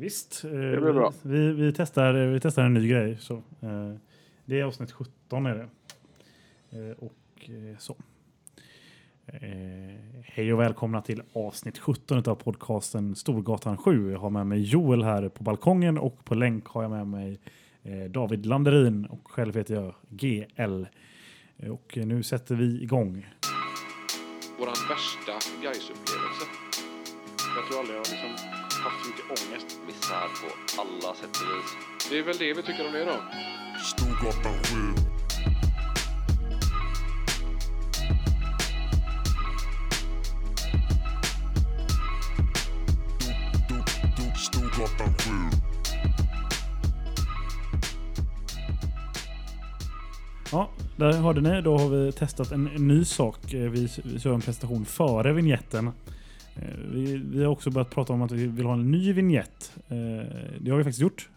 visst. Eh, Det blir bra. Vi, vi, testar, vi testar en ny grej. Så, eh, det är avsnitt 17 är det. Eh, och eh, så. Eh, hej och välkomna till avsnitt 17 av podcasten Storgatan 7. Jag har med mig Joel här på balkongen och på länk har jag med mig eh, David Landerin och själv heter jag GL. Eh, Och eh, nu sätter vi igång. Våran värsta Gais-upplevelse. Jag tror aldrig jag liksom haft så mycket ångest. misär på alla sätt och vis. Det är väl det vi tycker om det då. Storgatan 7. Storgatan 7. Ja, där hörde ni. Då har vi testat en, ny sak. Eh, Vi, vi kör en presentation före vignetten. Eh, Vi, vi har också börjat prata om att vi vill ha en ny vignett. Eh, Det har vi faktiskt gjort.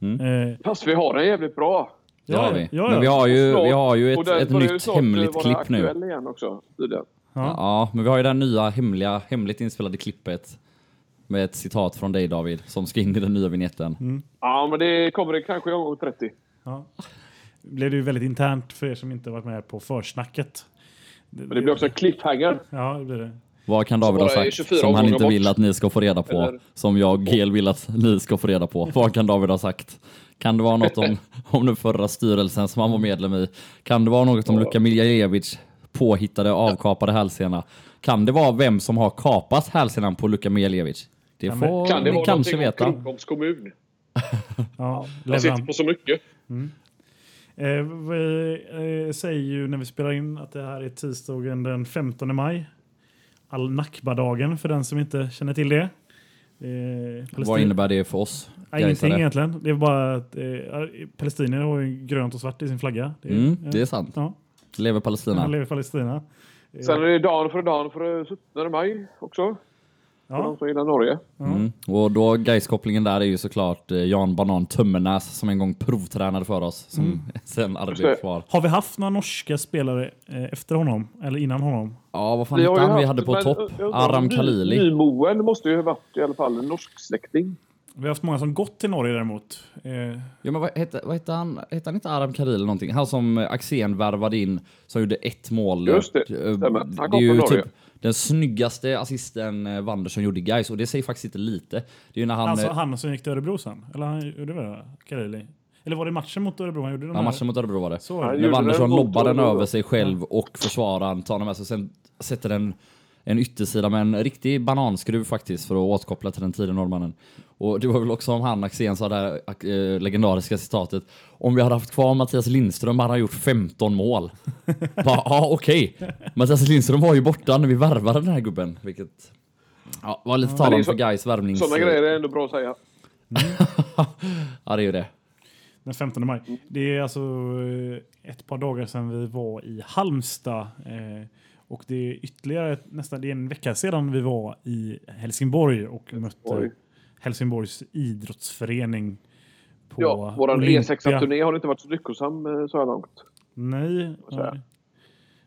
Mm. Eh, Fast vi har den jävligt bra. Det har vi. Ja, Men vi ja. har ju, vi har ju ett, ett nytt hemligt vara klipp nu. igen också. Ja. Ja, men vi har ju det här nya hemliga, hemligt inspelade klippet med ett citat från dig David som ska in i den nya vignetten. Mm. Ja, men det kommer det kanske i omgång 30. Ja. blev det ju väldigt internt för er som inte varit med på försnacket. Men det blir också en cliffhanger. Ja, det blir det. Vad kan David ha sagt 24 som han inte bort. vill att ni ska få reda på? Eller- Som jag och Gel vill att ni ska få reda på. Vad kan David ha sagt? Kan det vara något om, om den förra styrelsen som han var medlem i? Kan det vara något om Luka Miljajevic påhittade avkapade hälsena? Kan det vara vem som har kapat hälsenan på Luka Miljajevic? Det Kan det- får Kan det ni vara kanske veta. om Krokoms kommun? Ja, Jag sitter på så mycket. Eh, vi eh, säger ju när vi spelar in att det här är tisdagen den 15 maj. Al Nakba-dagen för den som inte känner till det. Eh, Vad innebär det för oss? Nej, ingenting egentligen. Det är bara att eh, palestinier har ju grönt och svart i sin flagga. Det är, Mm, ja. det är sant. Ja, Lever Palestina. han lever Palestina. Sen är det dagen för dagen för 17 maj också. För de som gillar Norge. Mm. Och då Gais-kopplingen där är ju såklart eh, Jan Banan Tummenäs som en gång provtränade för oss. Som Mm. sen aldrig blev det. kvar. har vi haft några norska spelare eh, efter honom? Eller innan honom? Ja, vad fan Vi hette han vi haft- hade på men, topp? jag Aram Khalili. Nymoen måste ju ha varit i alla fall en norsk släkting. Vi har haft många som gått till Norge däremot. Eh, Ja, men vad hette, vad hette han? Hette han inte Aram Khalili eller någonting? Han som eh, Axén värvade in, som gjorde ett mål. Just det, stämmer. Han Det kom är ju från Norge. typ den snyggaste assisten eh, Wanderson gjorde i Gais och det säger faktiskt inte lite. Det är när han... alltså eh, han som gick till Örebro sen? Eller han gjorde väl det? Kareli? Eller var det matchen mot Örebro han gjorde? De Ja, här? matchen mot Örebro var det. Så Han. När Wanderson lobbar den över sig själv och försvararen tar den med sig och sen sätter den en yttersida med en riktig bananskruv faktiskt för att återkoppla till den tidigare norrmannen. Och det var väl också om han Axén sa det här äh, legendariska citatet. Om vi hade haft kvar Mattias Lindström hade han gjort 15 mål. Bara, Ja, okej. Mattias Lindström var ju borta när vi värvade den här gubben. Vilket ja, var lite talande så- för Gais värvnings... Sådana grejer är ändå bra att säga. Ja, det är ju det. Den 15 maj. Det är alltså eh, ett par dagar sedan vi var i Halmstad. Eh, och det är ytterligare nästan det är en vecka sedan vi var i Helsingborg och mötte Oj. Helsingborgs idrottsförening. På Ja, våran Olympia. E6-turné har inte varit så lyckosam eh, så här långt. Nej. nej.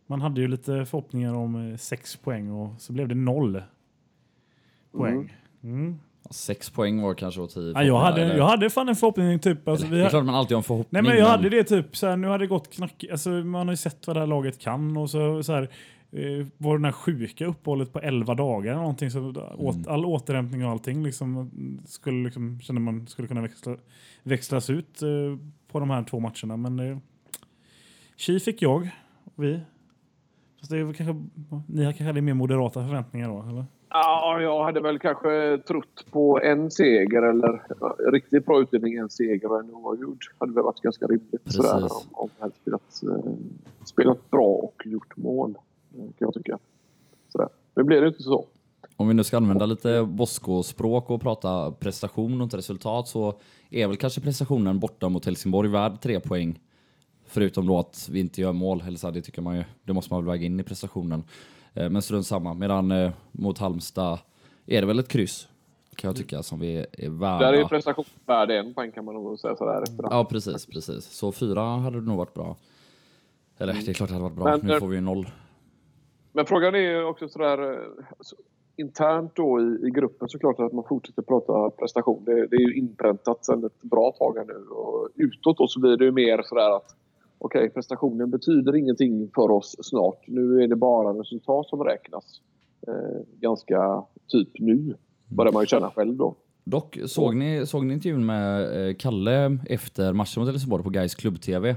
Man hade ju lite förhoppningar om eh, sex poäng och så blev det noll poäng. Mm. Sex poäng var kanske åt tid. Ja, jag, hade, Eller- jag hade fan en förhoppning typ. Alltså, vi det är klart man alltid har en förhoppning. Nej men jag hade det typ så här, nu hade det gått knack, alltså man har ju sett vad det här laget kan och så, så här eh, var det den här sjuka uppehållet på 11 dagar eller någonting så åt, all återhämtning och allting liksom skulle liksom kände man skulle kunna växla, växlas ut eh, på de här två matcherna men eh, Chi fick jag och vi. Fast det kanske, ni har kanske hade mer moderata förväntningar då eller? Ja, jag hade väl kanske trott på en seger eller ja, riktigt bra utdelning en seger och en oavgjord. hade väl varit ganska rimligt. Precis. Sådär, om, om vi hade spelat, eh, spelat bra och gjort mål. Kan jag tycka. Sådär. Nu blev det inte så. Om vi nu ska använda lite Bosko-språk och prata prestation och inte resultat så är väl kanske prestationen borta mot Helsingborg värd tre poäng. Förutom då att vi inte gör mål, eller så det tycker man ju, det måste man väl väga in i prestationen. Eh, Men strunt samma. Medan eh, mot Halmstad är det väl ett kryss, kan jag tycka, som vi är värda. Där är prestation värd en poäng kan man nog säga sådär efterhand. Ja, precis, precis. Så fyra hade det nog varit bra. Eller det är klart det hade varit bra, Men, nu eh, får vi ju noll. Men frågan är ju också sådär... eh, så- internt då i, i gruppen såklart att man fortsätter prata prestation. Det, det är ju inpräntat sedan ett bra tag här nu. Och utåt då så blir det ju mer sådär att okej, prestationen betyder ingenting för oss snart. Nu är det bara resultat som räknas. Eh, ganska typ nu, börjar man ju känna själv då. Dock, såg ni, såg ni intervjun med eh, Kalle efter matchen mot Helsingborg på Gais klubb-tv?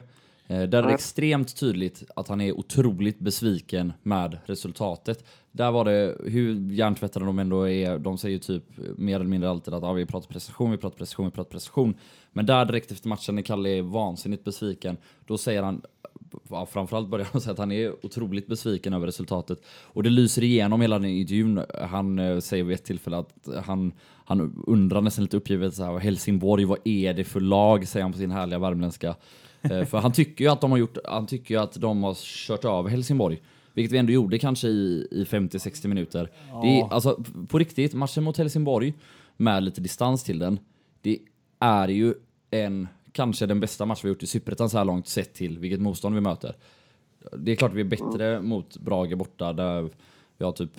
Eh, Där är det extremt tydligt att han är otroligt besviken med resultatet. Där var det, hur hjärntvättade de ändå är, de säger typ mer eller mindre alltid att ah, vi pratar prestation, vi pratar prestation, vi pratar prestation. Men där direkt efter matchen när Kalle är vansinnigt besviken, då säger han, ja, framförallt börjar han säga att han är otroligt besviken över resultatet. Och det lyser igenom hela den intervjun. Han eh, säger vid ett tillfälle att han, han undrar nästan lite uppgivet så här, Helsingborg, vad är det för lag? Säger han på sin härliga värmländska. Eh, för han tycker ju att de har gjort, han tycker ju att de har kört över Helsingborg. Vilket vi ändå gjorde kanske i, i 50-60 minuter. Det är, alltså, på riktigt, matchen mot Helsingborg, med lite distans till den, det är ju en, kanske den bästa match vi har gjort i Superettan så här långt sett till vilket motstånd vi möter. Det är klart vi är bättre mot Brage borta där vi har typ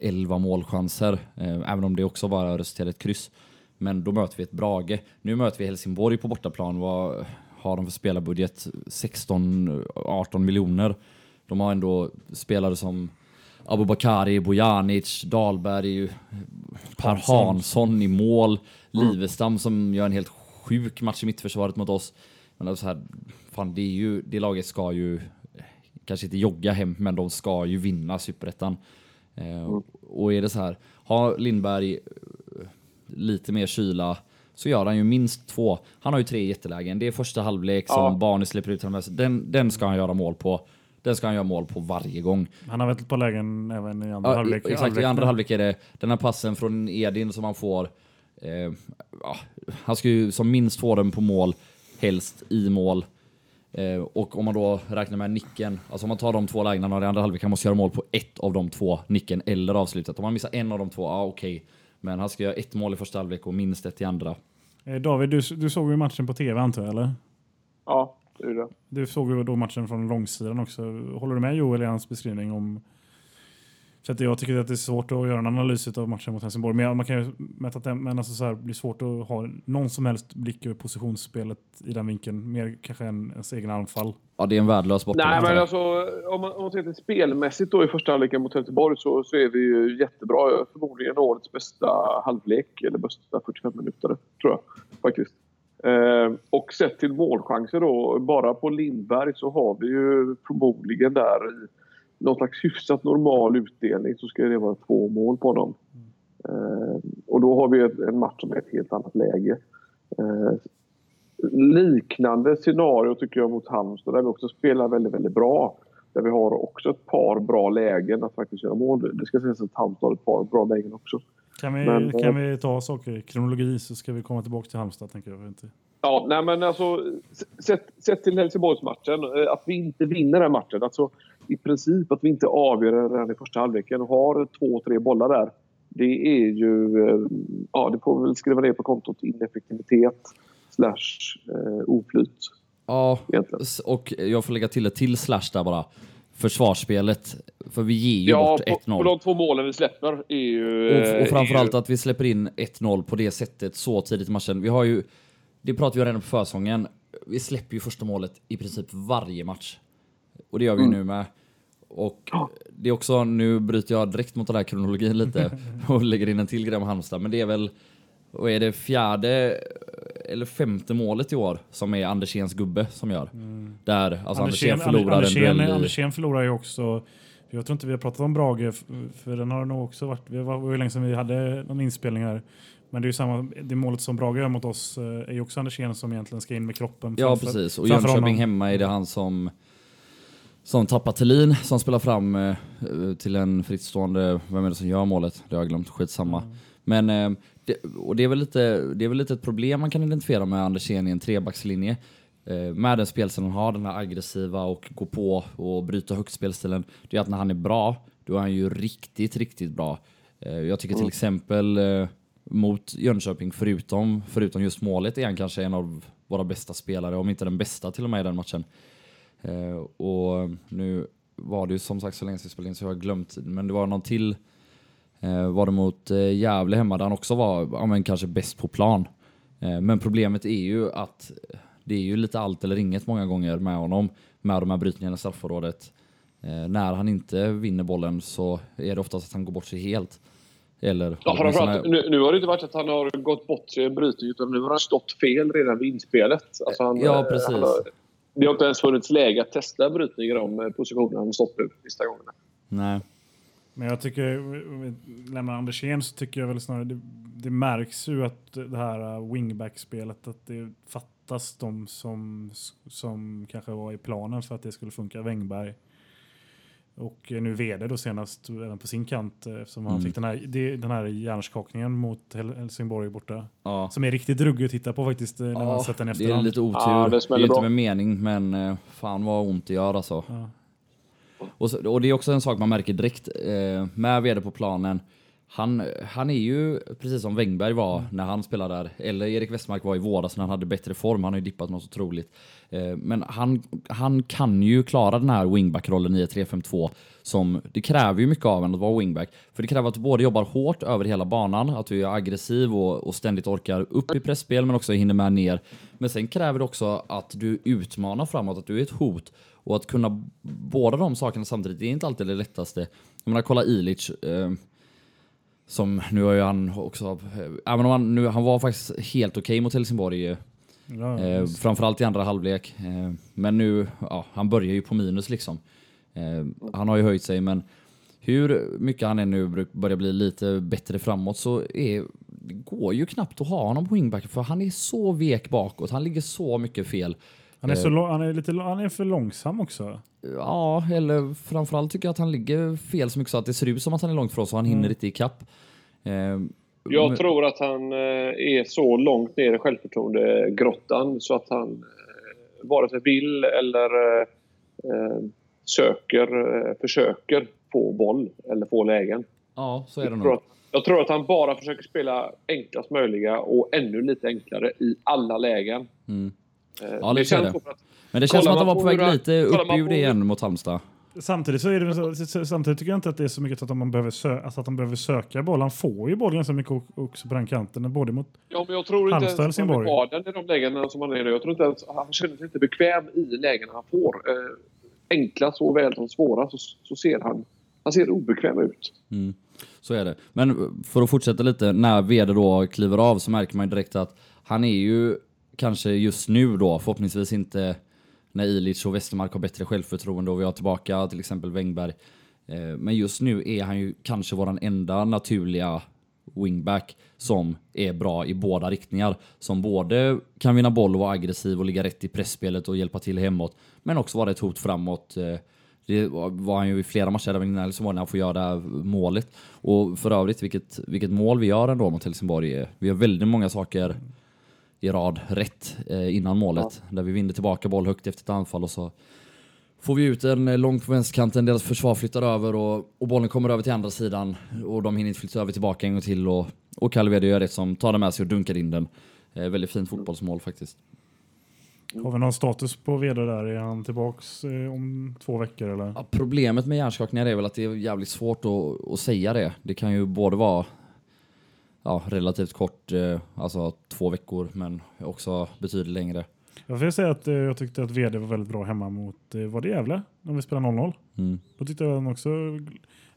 11 målchanser, eh, även om det också bara resulterar i ett kryss. Men då möter vi ett Brage. Nu möter vi Helsingborg på bortaplan. Vad har de för spelarbudget? 16-18 miljoner. De har ändå spelare som Abubakari, Bojanic, Dahlberg, Per Hansson. I mål, Livestam som gör en helt sjuk match i mittförsvaret mot oss. Men alltså här, fan, det, är ju, det laget ska ju kanske inte jogga hem, men de ska ju vinna superettan. Eh, Och är det så här, har Lindberg lite mer kyla så gör han ju minst två. Han har ju tre jättelägen. Det är första halvlek som Ja. Barney släpper ut honom. Den, den ska han göra mål på. Den ska han göra mål på varje gång. Han har väl par lägen även i andra Ja, halvlek. exakt, i andra halvlek är det den här passen från Edin som han får. Eh, ja, han ska ju som minst få den på mål, helst i mål. Eh, och om man då räknar med nicken, alltså om man tar de två lägena i andra halvlek, han måste göra mål på ett av de två, nicken eller avslutet. Om man missar en av de två, ja okej. Men han ska göra ett mål i första halvlek och minst ett i andra. Eh, David, du, du såg ju matchen på tv antar jag, eller? Ja, det är det. Du såg ju då matchen från långsidan också. Håller du med Joel i hans beskrivning om... För att jag tycker att det är svårt att göra en analys av matchen mot Helsingborg. Men man kan ju mäta att det men alltså så här, det blir svårt att ha någon som helst blick över positionsspelet i den vinkeln. Mer kanske än ens egen anfall. Ja, det är en värdelös borta. Nej, men alltså om man, om man ser till spelmässigt då i första halvleken mot Helsingborg så, så är vi ju jättebra. Förmodligen årets bästa halvlek, eller bästa 45 minuter, tror jag faktiskt. Eh, och sett till målchanser då, bara på Lindberg så har vi ju förmodligen där i någon slags hyfsat normal utdelning så ska det vara två mål på dem. Eh, och då har vi en match som är ett helt annat läge. Eh, liknande scenario tycker jag mot Halmstad där vi också spelar väldigt, väldigt bra. Där vi har också ett par bra lägen att faktiskt göra mål. Det ska sägas att Halmstad har ett par bra lägen också. Kan vi, Men, kan vi ta saker i kronologi så ska vi komma tillbaka till Halmstad tänker jag. Inte. Ja, nej men alltså sett, sett till Helsingborgsmatchen, eh, att vi inte vinner den matchen. Alltså i princip att vi inte avgör redan i första halvleken och har två, tre bollar där. Det är ju, eh, ja det får vi väl skriva ner på kontot ineffektivitet slash eh, oflyt Ja, egentligen. och jag får lägga till ett till slash där bara. Försvarsspelet. För vi ger ju Ja, bort på, 1-0. på de två målen vi släpper är ju... Och, eh, och framförallt är ju, att vi släpper in 1-0 på det sättet så tidigt i matchen. Vi har ju, det pratade vi redan på försången, vi släpper ju första målet i princip varje match. Och det gör vi ju nu med. Och det är också, nu bryter jag direkt mot den här kronologin lite och lägger in en till grej med Halmstad, men det är väl, och är det fjärde eller femte målet i år som är Anderséns gubbe som gör? Där, alltså Andersén förlorar en duell. Andersén förlorar ju också... Jag tror inte vi har pratat om Brage, för den har nog också varit... Det var ju länge sedan vi hade någon inspelning här. Men det är ju samma, det målet som Brage gör mot oss eh, är ju också Andersén som egentligen ska in med kroppen. Ja, framför- precis. Och Jönköping honom. hemma är det han som som tappar Thelin som spelar fram eh, till en frittstående, vem är det som gör målet? Det har jag glömt, skitsamma. Men eh, det, och det är, väl lite, det är väl lite ett problem man kan identifiera med Andersén i en trebackslinje. Eh, med den spelstilen han har, den här aggressiva och gå på och bryta högt spelstilen. Det är att när han är bra, då är han ju riktigt, riktigt bra. Eh, jag tycker till exempel eh, mot Jönköping, förutom, förutom just målet, är han kanske en av våra bästa spelare, om inte den bästa till och med i den matchen. Eh, och nu var det ju som sagt så länge sedan vi spelade in så jag har glömt, men det var någon till Eh, var det mot eh, Gävle hemma där han också var ja, men kanske bäst på plan. Eh, men problemet är ju att det är ju lite allt eller inget många gånger med honom med de här brytningarna i straffområdet. Eh, när han inte vinner bollen så är det oftast att han går bort sig helt. Eller Ja, framförallt, nu, nu har det inte varit att han har gått bort sig i en brytning utan nu har han stått fel redan vid inspelet. Alltså han, Ja, eh, precis. Han har, det har inte ens funnits läge att testa brytning i de eh, positionerna han har stått nu sista gångerna. Nej. Men jag tycker, om vi lämnar Andersén så tycker jag väl snarare det, det märks ju att det här uh, wingback-spelet att det fattas de som, som kanske var i planen för att det skulle funka. Wengberg och nu vd då senast även på sin kant eh, eftersom han Mm. fick den här, den här hjärnskakningen mot Hel- Helsingborg borta. Ja. Som är riktigt ruggig att titta på faktiskt eh, när man Ja, sett den i det är efterhand. lite otur. Ja, det det, är inte med mening, men eh, fan vad ont det gör alltså. Ja. Och, så, och det är också en sak man märker direkt eh, med vd på planen. Han, han är ju, precis som Wengberg var när han spelade där, eller Erik Westmark var i våras när han hade bättre form. Han har ju dippat något otroligt. Eh, men han, han kan ju klara den här wingback-rollen i 3-5-2. Som, det kräver ju mycket av en att vara wingback. För det kräver att du både jobbar hårt över hela banan, att du är aggressiv och, och ständigt orkar upp i pressspel men också hinner med ner. Men sen kräver det också att du utmanar framåt, att du är ett hot. Och att kunna båda de sakerna samtidigt, det är inte alltid det lättaste. Jag menar, kolla Ilic. Eh, som nu har ju han också, eh, även om han, nu, han var faktiskt helt okej mot Helsingborg. Ja, Eh, framförallt i andra halvlek. Eh, men nu, ja, han börjar ju på minus liksom. Eh, han har ju höjt sig, men hur mycket han är nu börjar bli lite bättre framåt så är, det går ju knappt att ha honom på wingback för han är så vek bakåt. Han ligger så mycket fel. Han, är eh, så lång, han, är lite, han är för långsam också. Ja, eller framförallt tycker jag att han ligger fel så mycket så att det ser ut som att han är långt från så han hinner inte ikapp. Eh, Jag men- tror att han eh, är så långt ner i självförtroendegrottan så att han eh, vare sig vill eller eh, eh, söker, eh, försöker få boll eller få lägen. Ja, så är det Jag tror, nog. att, jag tror att han bara försöker spela enklast möjliga och ännu lite enklare i alla lägen. Mm. Eh, Ja, det är känns det. att Men det känns som att de var på på väg hur han- lite upp ur det igen mot Halmstad. Samtidigt så är det samtidigt tycker jag inte att det är så mycket att man behöver, sö, alltså att de behöver söka boll. Han får ju boll ganska mycket också på den kanten. Både mot, Ja, men jag tror inte Halmstad, ens att han Helsingborg. vill ha den i de lägena som han är nu. Jag tror inte ens, han känner sig inte bekväm i lägena han får. Eh, enkla såväl som svåra så, så ser han, han ser obekväm ut. Mm. Så är det. Men för att fortsätta lite, när vd då kliver av så märker man ju direkt att han är ju kanske just nu då, förhoppningsvis inte när Ilic och Westermark har bättre självförtroende och vi har tillbaka till exempel Wengberg. Eh, men just nu är han ju kanske våran enda naturliga wingback som är bra i båda riktningar. Som både kan vinna boll och vara aggressiv och ligga rätt i pressspelet och hjälpa till hemåt. Men också vara ett hot framåt. Eh, det var han ju i flera matcher även innan Helsingborg när han får göra det här målet. Och för övrigt, vilket, vilket mål vi gör ändå mot Helsingborg. Eh, vi har väldigt många saker i rad rätt eh, innan målet. Där vi vinner tillbaka boll högt efter ett anfall och så får vi ut en eh, långt på vänsterkanten, deras försvar flyttar över och, och bollen kommer över till andra sidan och de hinner inte flytta över tillbaka en gång till och, och Calvedo gör rätt som tar den med sig och dunkar in den. Eh, väldigt fint fotbollsmål faktiskt. har vi någon status på vd där? Är han tillbaks eh, om två veckor eller? Ja, problemet med hjärnskakningar är väl att det är jävligt svårt att, att säga det. Det kan ju både vara ja, relativt kort, eh, alltså två veckor, men också betydligt längre. Jag får säga att eh, jag tyckte att vd var väldigt bra hemma mot, eh, var det Gävle? När vi spelade 0-0. Mm. Då tyckte jag han också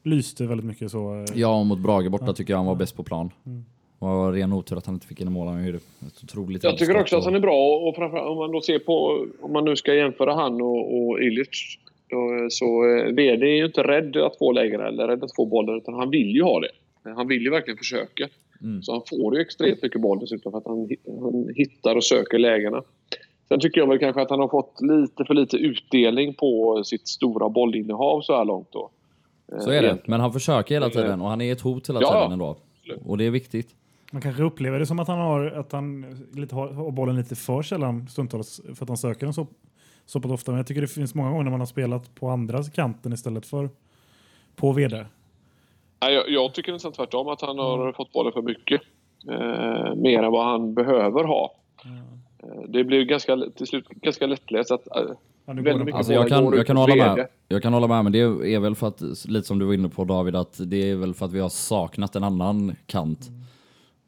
lyste väldigt mycket så. Ja, och mot Brage borta Ja. tycker jag han var bäst på plan. Mm. Det var ren otur att han inte fick in i mål. Han gjorde ett otroligt Jag tycker också att han är bra och framförallt om man då ser på, om man nu ska jämföra han och, och Illich. Då, så VD är ju inte rädd att få lägen eller rädd att få bollen utan han vill ju ha det. Han vill ju verkligen försöka. Mm. Så han får ju extremt mycket boll dessutom för att han, han hittar och söker lägena. Sen tycker jag väl kanske att han har fått lite för lite utdelning på sitt stora bollinnehav så här långt då. Eh, Så är det, egentligen. men han försöker hela Eh, tiden och han är ett hot hela ja, ja. tiden ändå. Och det är viktigt. Man kanske upplever det som att han har, att han lite har, har bollen lite för sällan stundtals för att han söker den så, så pass ofta. Men jag tycker det finns många gånger när man har spelat på andra kanten istället för på vd. Nej, jag, jag tycker nästan tvärtom att han har fått bollen för mycket. Eh, mer än vad han behöver ha. Eh, det blir ganska, till slut ganska lättläst att, eh. Alltså jag kan, jag kan hålla med. Jag kan hålla med, men det är väl för att, lite som du var inne på David, att det är väl för att vi har saknat en annan kant.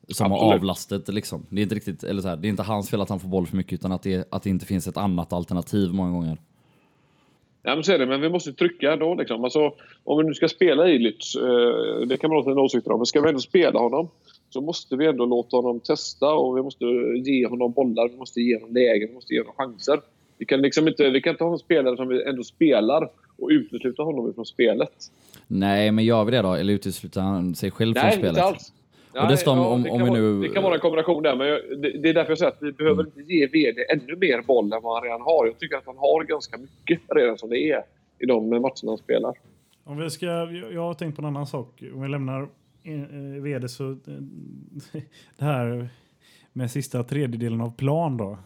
Som har Absolut. avlastat liksom. Det är inte riktigt, eller så här, det är inte hans fel att han får boll för mycket, utan att det, att det inte finns ett annat alternativ många gånger. Ja, men så är det. Men vi måste trycka ändå. Liksom. Alltså, om vi nu ska spela Illich, eh, det kan man ha sina åsikter om, men ska vi ändå spela honom så måste vi ändå låta honom testa och vi måste ge honom bollar, vi måste ge honom lägen, vi måste ge honom chanser. Vi kan, liksom inte, vi kan inte ha en spelare som vi ändå spelar och utesluta honom från spelet. Nej, men gör vi det då? Eller utesluter han sig själv från Nej, spelet? inte alls. Och det står om- om- det om kan vi vara- nu- Det kan vara en kombination där, men jag, det, det är därför jag säger att vi behöver inte ge VD ännu mer boll än vad han redan har. Jag tycker att han har ganska mycket redan som det är i de matcherna han spelar. Om vi ska, jag har tänkt på en annan sak. Om vi lämnar eh, vd så... Eh, det här med sista tredjedelen av plan då.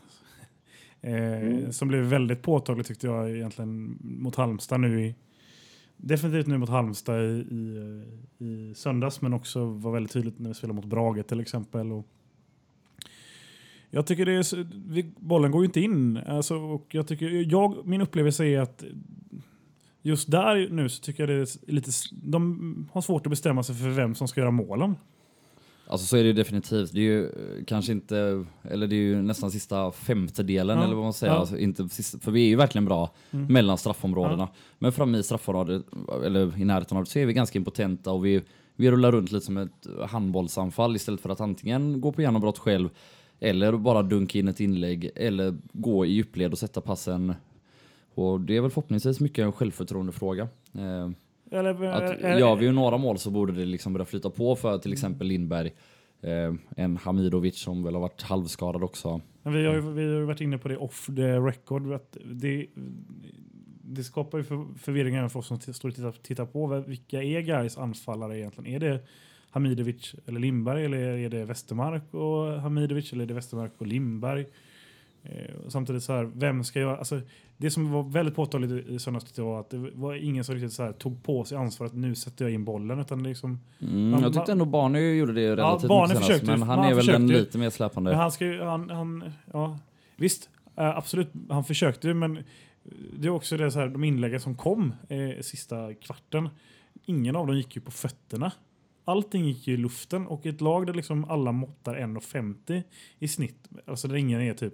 Eh, Som blev väldigt påtagligt tyckte jag egentligen mot Halmstad nu i... Definitivt nu mot Halmstad i, i, i söndags men också var väldigt tydligt när vi spelade mot Brage till exempel. Och jag tycker det är, vi, bollen går ju inte in. Alltså, och jag tycker, jag, min upplevelse är att just där nu så tycker jag det är lite... De har svårt att bestämma sig för vem som ska göra målen. Alltså så är det ju definitivt. Det är ju eh, kanske inte, eller det är ju nästan sista femtedelen Ja. eller vad man säger. Ja. Alltså, inte för vi är ju verkligen bra Mm. mellan straffområdena. Men framme i straffområdet, eller i närheten av det, så är vi ganska impotenta och vi, vi rullar runt lite som ett handbollsanfall istället för att antingen gå på genombrott själv eller bara dunka in ett inlägg eller gå i djupled och sätta passen. Och det är väl förhoppningsvis mycket en självförtroendefråga. Eh, Eller, att eh, gör vi ju några mål så borde det liksom börja flyta på för till exempel Lindberg. Eh, en Hamidovic som väl har varit halvskadad också. Men Vi har, ju, vi har varit inne på det off the record. Att det, det skapar ju för, förvirring även för oss som står och tittar, tittar på. Vilka är guys anfallare egentligen? Är det Hamidovic eller Lindberg eller är det Westermark och Hamidovic eller är det Westermark och Lindberg? Eh, samtidigt så här, vem ska göra... Alltså, det som var väldigt påtagligt i- i söndags tyckte jag var att det var ingen som riktigt så här, tog på sig ansvaret nu sätter jag in bollen. Utan liksom, Mm, Man- jag tyckte ändå Barney gjorde det relativt Barney mycket senast, men han han är väl den lite mer släpande. Men han ska ju, han, han, ja, visst, eh, absolut, han försökte ju, men det är också det så här, de inläggen som kom eh, sista kvarten, ingen av dem gick ju på fötterna. Allting gick ju i luften och ett lag där liksom alla måttar 1,50 i snitt, alltså där ingen är typ,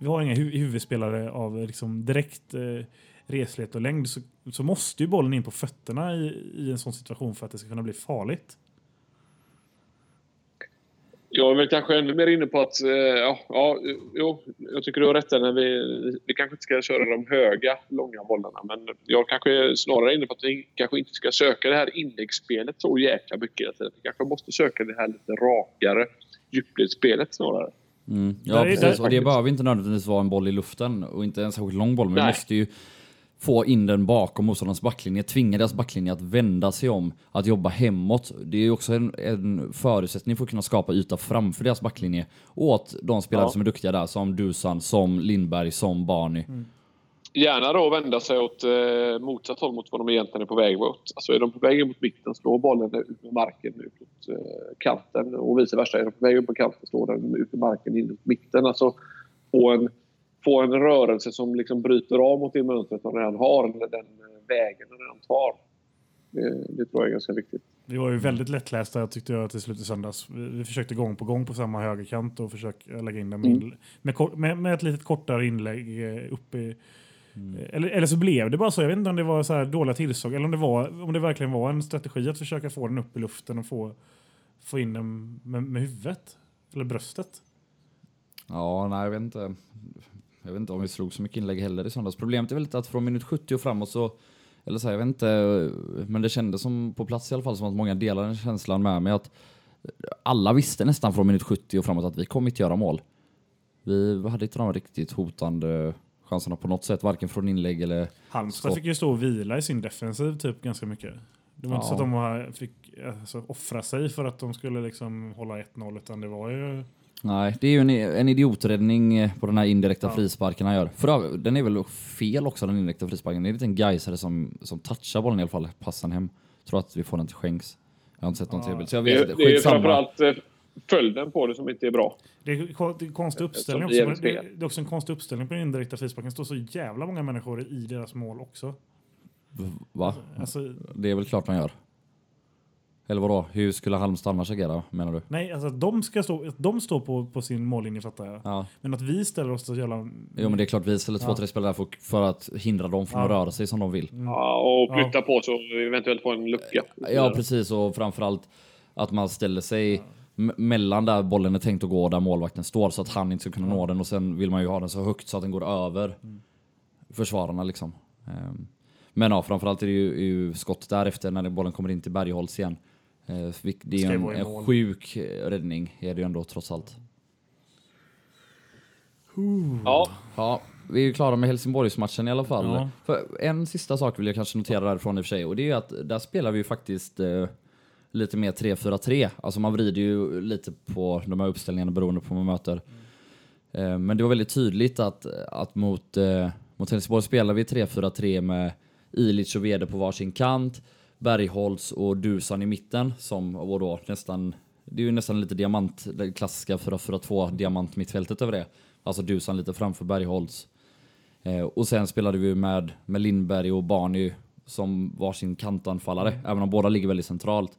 vi har inga hu huvudspelare av liksom direkt eh, reslighet och längd, så, så måste ju bollen in på fötterna i, i en sån situation för att det ska kunna bli farligt. Jag är väl kanske ännu mer inne på att... eh, Ja, ja, jo, jag tycker du har rätt där. När vi, vi kanske inte ska köra de höga, långa bollarna. Men jag kanske är snarare inne på att vi kanske inte ska söka det här inläggsspelet så jäkla mycket. Vi kanske måste söka det här lite rakare djupledsspelet snarare. Mm. Ja, Där är- precis. där- och det behöver inte nödvändigtvis vara en boll i luften och inte en särskilt lång boll, men vi Nej. måste ju få in den bakom motståndarens backlinje, tvinga deras backlinje att vända sig om, att jobba hemåt. Det är ju också en, en förutsättning för att kunna skapa yta framför deras backlinje åt de spelare Ja. som är duktiga där, som Dusan, som Lindberg, som Barney. Gärna då vända sig åt eh, motsatt håll mot vad de egentligen är på väg mot. Alltså är de på väg mot mitten slår bollen ut med marken ut mot eh, kanten och vice versa. Är de på väg upp på kanten slår den ut med marken in mot mitten. Alltså få en, få en rörelse som liksom bryter av mot det mönstret de redan har eller den eh, vägen de redan tar. Det, det tror jag är ganska viktigt. Vi var ju väldigt lättlästa tyckte jag till slut i söndags. Vi, vi försökte gång på gång på samma högerkant och försöka lägga in den med, Mm. med, med, med ett litet kortare inlägg eh, upp i... Eller, eller så blev det bara så. Jag vet inte om det var så här dåliga tillslag eller om det, var, om det verkligen var en strategi att försöka få den upp i luften och få, få in den med, med huvudet. Eller bröstet. Ja, nej, jag vet inte. Jag vet inte om vi slog så mycket inlägg heller i söndags. Problemet är väl lite att från minut 70 och framåt så, eller så här, jag vet inte, men det kändes som på plats i alla fall som att många delar den känslan med mig att alla visste nästan från minut 70 och framåt att vi kommer inte göra mål. Vi hade inte de riktigt hotande chanserna på något sätt, varken från inlägg eller... Halmstad Så. fick ju stå och vila i sin defensiv typ ganska mycket. Det var inte så Ja. att de fick alltså, offra sig för att de skulle liksom hålla 1-0 utan det var ju... Nej, det är ju en, en idioträddning eh, på den här indirekta Ja. frisparken han gör. För den är väl fel också, den indirekta frisparken. Det är en liten gaisare som, som touchar bollen i alla fall, passar hem. Tror att vi får den till skänks. Jag har inte sett någon Ja. tv-bild, så jag Det, vet är- inte. det är framförallt, eh, följden på det som inte är bra. Det är, det är konstig uppställning också. men Det, det är också en konstig uppställning på den indirekta frisparken. Det står så jävla många människor i deras mål också. Va? Alltså, Det är väl klart man gör. Eller vadå? Hur skulle Halmstad annars agera, menar du? nej, alltså att de ska stå, att de står på, på sin mållinje fattar jag. Ja. Men att vi ställer oss så jävla... Jo men det är klart vi ställer två, Ja. tre spelare för, för att hindra dem från att Ja. röra sig som de vill. Ja, och flytta på så vi eventuellt får en lucka. Ja precis och framförallt att man ställer sig mellan där bollen är tänkt att gå och där målvakten står så att han inte ska kunna nå den och sen vill man ju ha den så högt så att den går över försvararna liksom. Ehm, Men ja, framförallt är det ju, är ju skott därefter när bollen kommer in till Bergholtz igen. Eh, vilk- Det är ju en, en sjuk räddning är det ju ändå trots allt. Ja, Ja, vi är ju klara med Helsingborgsmatchen i alla fall. Ja. För en sista sak vill jag kanske notera därifrån i och för sig och det är ju att där spelar vi ju faktiskt eh, lite mer 3-4-3. Alltså man vrider ju lite på de här uppställningarna beroende på vad man möter. Eh, men det var väldigt tydligt att, att mot, eh, mot Helsingborg spelar vi 3-4-3 med Ilic och Vede på varsin kant, Bergholtz och Dusan i mitten som var då nästan det är ju nästan lite diamant, det klassiska 4-4-2 diamant mittfältet över det. Alltså Dusan lite framför Bergholtz. Eh, och sen spelade vi med, med Lindberg och Barny som varsin kantanfallare, även om båda ligger väldigt centralt.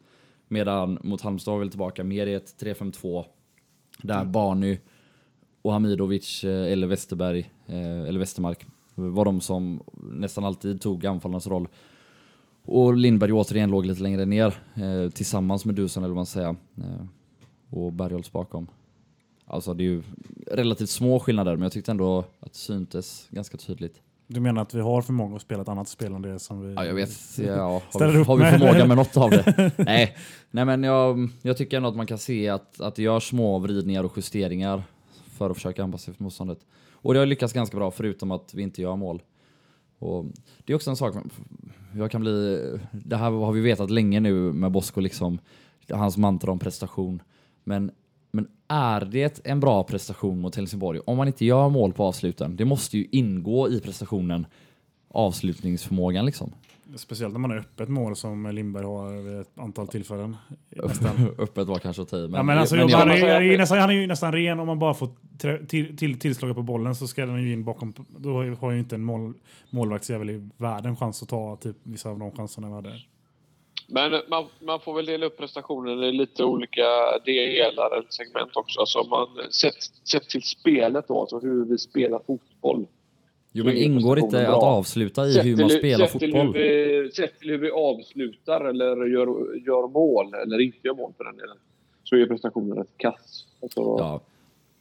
Medan mot Halmstad var vi tillbaka mer i ett 3-5-2 där Barny och Hamidovic eh, eller Westerberg eh, eller Westermark var de som nästan alltid tog anfallarnas roll. Och Lindberg återigen låg lite längre ner eh, tillsammans med Dusan eller vad man säga. Eh, och Bergholtz bakom. Alltså det är ju relativt små skillnader men jag tyckte ändå att det syntes ganska tydligt. Du menar att vi har förmåga att spela ett annat spel än det som vi... Ja, jag vet. Ja, har, vi, har vi förmåga med något av det? Nej, Nej men jag, jag tycker ändå att man kan se att, att det görs små vridningar och justeringar för att försöka anpassa sig efter motståndet. Och det har lyckats ganska bra förutom att vi inte gör mål. Och det är också en sak, jag kan bli, det här har vi vetat länge nu med Bosko, liksom, hans mantra om prestation. Men, men är det en bra prestation mot Helsingborg om man inte gör mål på avsluten? Det måste ju ingå i prestationen, avslutningsförmågan liksom. Speciellt när man har öppet mål som Lindberg har vid ett antal tillfällen. Öppet var kanske att ta i, men, ja, men alltså, men han, är, är att- nästan, han är ju nästan ren om man bara får till, till, tillslaget på bollen så ska den ju in bakom. Då har ju inte en mål, målvaktsjävel i världen chans att ta typ, vissa av de chanserna vi hade. Men man, man får väl dela upp prestationen i lite olika delar eller segment också. Alltså man, sett, sett till spelet då, alltså hur vi spelar fotboll. jo, men ingår inte att avsluta i hur man spelar sett fotboll? Vi, sett till hur vi avslutar eller gör, gör mål, eller inte gör mål för den delen, så är prestationen rätt kass. Alltså, Ja.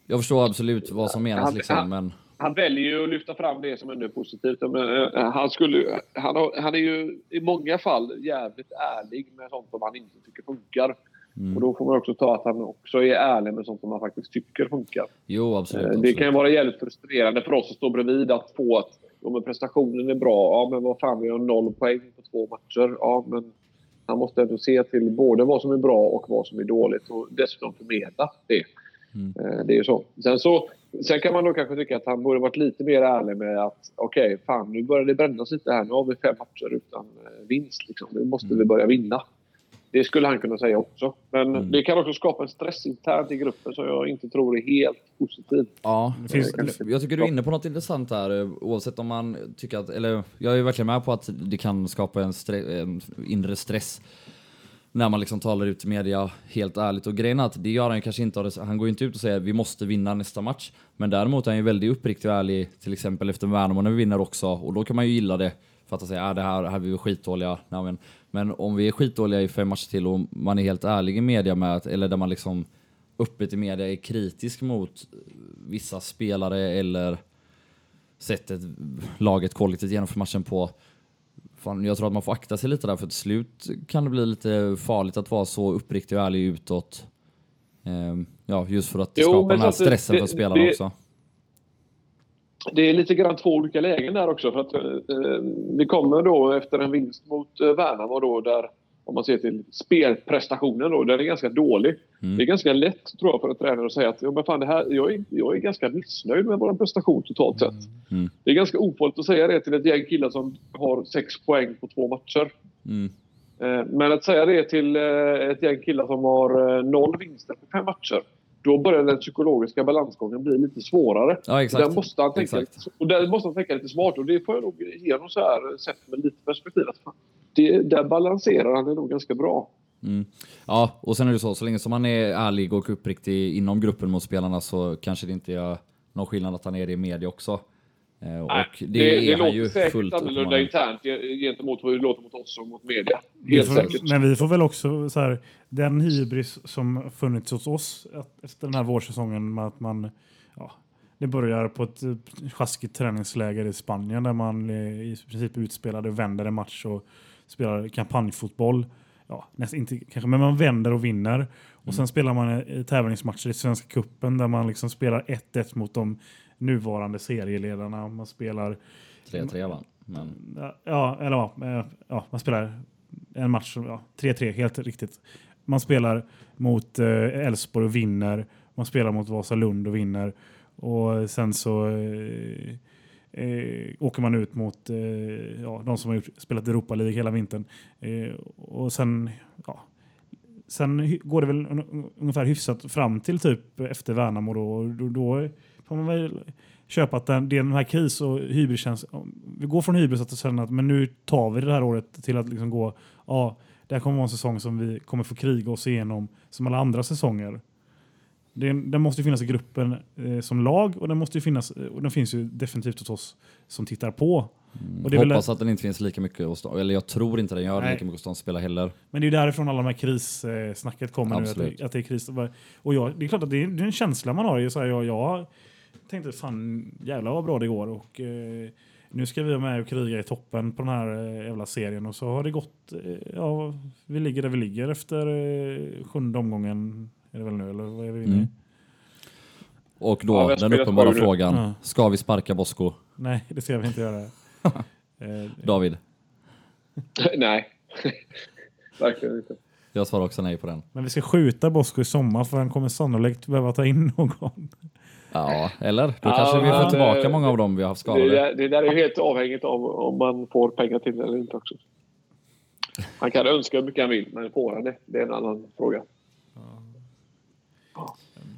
Jag förstår absolut vad som menas, Han- liksom, han- men Han väljer ju att lyfta fram det som ändå är positivt. Men, eh, han, skulle, han, har, han är ju i många fall jävligt ärlig med sånt som han inte tycker funkar. Mm. Och då får man också ta att han också är ärlig med sånt som han faktiskt tycker funkar. jo, absolut. Eh, Det absolut. kan ju vara jävligt frustrerande för oss att stå bredvid att få att jo, men prestationen är bra. Ja, men vad fan, vi har noll poäng på två matcher. Ja, men han måste ändå se till både vad som är bra och vad som är dåligt och dessutom förmedla det. Mm. Eh, Det är ju så. Sen, så. Sen kan man då kanske tycka att han borde varit lite mer ärlig med att okej, fan nu börjar det brännas lite här. Nu har vi fem matcher utan eh, vinst. Liksom. Nu måste Mm. vi börja vinna. Det skulle han kunna säga också. Men Mm. det kan också skapa en stress internt i gruppen som jag inte tror är helt positiv. Ja, finns- jag tycker du är inne på något intressant där. eh, Oavsett om man tycker att, eller jag är verkligen med på att det kan skapa en, stre- en inre stress när man liksom talar ut i media helt ärligt. Och grejen är att det gör han ju kanske inte. av det- Han går ju inte ut och säger vi måste vinna nästa match. Men däremot är han ju väldigt uppriktig och ärlig, till exempel efter Värnamo när vi vinner också. Och då kan man ju gilla det. För att säga, att det här, här är vi skitdåliga. Nej, men, men om vi är skitdåliga i fem matcher till och man är helt ärlig i media med att, eller där man liksom öppet i media är kritisk mot vissa spelare eller sättet laget kollektivt genomför matchen på. Fan, jag tror att man får akta sig lite där för till slut kan det bli lite farligt att vara så uppriktig och ärlig utåt. Ehm, ja, just för att det Jo, skapar men den här samtidigt, stressen för det- spelarna det- också. Det är lite grann två olika lägen där också. För att, eh, vi kommer då efter en vinst mot eh, Värnamo då där, om man ser till spelprestationen då, den är ganska dålig. Mm. Det är ganska lätt tror jag för en tränare att säga att ja, men fan, det här, jag, är, jag är ganska missnöjd med vår prestation totalt sett. Mm. Det är ganska ofarligt att säga det till ett gäng killar som har sex poäng på två matcher. Mm. Eh, Men att säga det till eh, ett gäng killar som har eh, noll vinster på fem matcher. Då börjar den psykologiska balansgången bli lite svårare. Ja, exakt. Där måste han tänka, Exakt. och där måste han tänka lite smart. Och det får jag nog ge honom så här sett med lite perspektiv. Att fan, det, där balanserar han det nog ganska bra. Mm. Ja, och sen är det så, så länge som han är ärlig och uppriktig inom gruppen mot spelarna så kanske det inte gör någon skillnad att han är det i media också. Eh, och Nej, det, det, det är han låter ju säkert fullt annorlunda internt ge- gentemot hur det låter mot oss och mot media. Helt får, säkert. men vi får väl också så här, den hybris som funnits hos oss efter den här vårsäsongen med att man ja, det börjar på ett sjaskigt träningsläger i Spanien där man i princip utspelade och vänder en match och spelar kampanjfotboll. Ja, nästan inte kanske, men man vänder och vinner. Och sen spelar man eh, tävlingsmatcher i Svenska Kuppen där man liksom spelar 1-1 mot de nuvarande serieledarna. Man spelar 3-3 va? Men, Ja, eller ja, eh, ja, man spelar en match, ja, 3-3, helt riktigt. Man spelar mot eh, Elfsborg och vinner. Man spelar mot Vasalund och vinner. Och sen så eh, eh, åker man ut mot eh, ja, de som har gjort, spelat Europa League hela vintern. Eh, och sen, ja, sen går det väl un- ungefär hyfsat fram till typ efter Värnamo då. Då, då får man väl köpa att den, det är den här kris och hybris vi går från hybris att känna att men nu tar vi det här året till att liksom gå, ja, det här kommer vara en säsong som vi kommer få kriga oss igenom som alla andra säsonger. Det, den måste finnas i gruppen eh, som lag och den måste ju finnas, och den finns ju definitivt hos oss som tittar på. Och det är väl- hoppas att den inte finns lika mycket hos dem. Eller jag tror inte den gör Nej. lika mycket hos de spelar heller. Men det är ju därifrån alla de här krissnacket kommer nu. Att Absolut. det, att det är kris. Och jag, det är klart att det är, det är en känsla man har. ju Så här, jag, jag tänkte fan jävlar vad bra det går. Och, eh, nu ska vi vara med och kriga i toppen på den här eh, jävla serien. Och så har det gått. Eh, ja, vi ligger där vi ligger efter eh, sjunde omgången. Är det väl nu? Eller vad är vi inne i? Mm. Och då Ja, den uppenbara frågan. Ja. Ska vi sparka Bosko? Nej, det ska vi inte göra. eh, David? Nej. Verkligen inte. Jag svarar också nej på den. men vi ska skjuta Bosko i sommar för han kommer sannolikt behöva ta in någon. Ja, eller? Då Ja, kanske vi får tillbaka eh, många av dem vi har haft Det, skadade. där- det där är ju helt avhängigt av om man får pengar till det eller inte också. Han kan önska hur mycket han vill, men får han det? Det är en annan fråga.